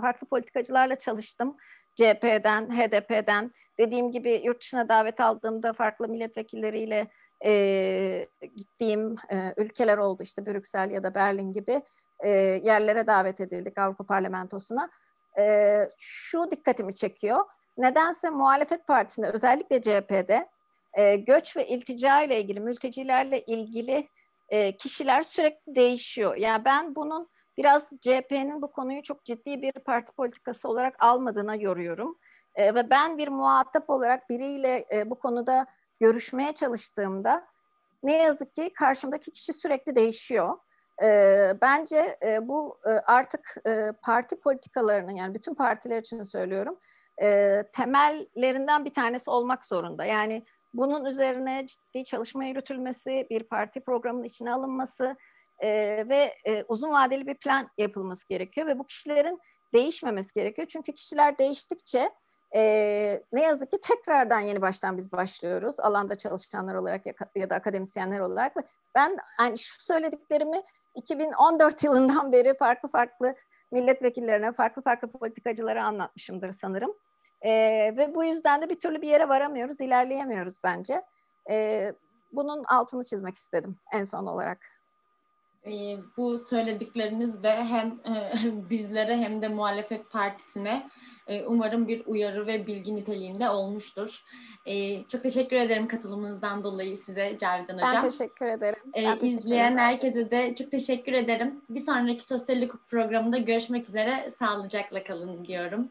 farklı politikacılarla çalıştım. CHP'den, HDP'den. Dediğim gibi yurt dışına davet aldığımda farklı milletvekilleriyle e, gittiğim e, ülkeler oldu. işte Brüksel ya da Berlin gibi e, yerlere davet edildik Avrupa Parlamentosu'na. E, şu dikkatimi çekiyor. Nedense muhalefet partisinde özellikle CHP'de e, göç ve iltica ile ilgili, mültecilerle ilgili e, kişiler sürekli değişiyor. Yani ben bunun biraz CHP'nin bu konuyu çok ciddi bir parti politikası olarak almadığına yoruyorum. E, ve ben bir muhatap olarak biriyle e, bu konuda görüşmeye çalıştığımda ne yazık ki karşımdaki kişi sürekli değişiyor. E, bence e, bu e, artık e, parti politikalarının yani bütün partiler için söylüyorum e, temellerinden bir tanesi olmak zorunda. Yani bunun üzerine ciddi çalışma yürütülmesi, bir parti programının içine alınması e, ve e, uzun vadeli bir plan yapılması gerekiyor ve bu kişilerin değişmemesi gerekiyor. Çünkü kişiler değiştikçe e, ne yazık ki tekrardan yeni baştan biz başlıyoruz alanda çalışanlar olarak ya, ya da akademisyenler olarak. Ben yani şu söylediklerimi 2014 yılından beri farklı farklı milletvekillerine, farklı farklı politikacılara anlatmışımdır sanırım. E, ve bu yüzden de bir türlü bir yere varamıyoruz, ilerleyemiyoruz bence. E, bunun altını çizmek istedim en son olarak. E, bu söyledikleriniz de hem e, bizlere hem de muhalefet partisine e, umarım bir uyarı ve bilgi niteliğinde olmuştur. E, çok teşekkür ederim katılımınızdan dolayı size Cavidan Hocam. Ben teşekkür ederim. Ben teşekkür izleyen ederim. herkese de çok teşekkür ederim. Bir sonraki sosyal hukuk programında görüşmek üzere. Sağlıcakla kalın diyorum.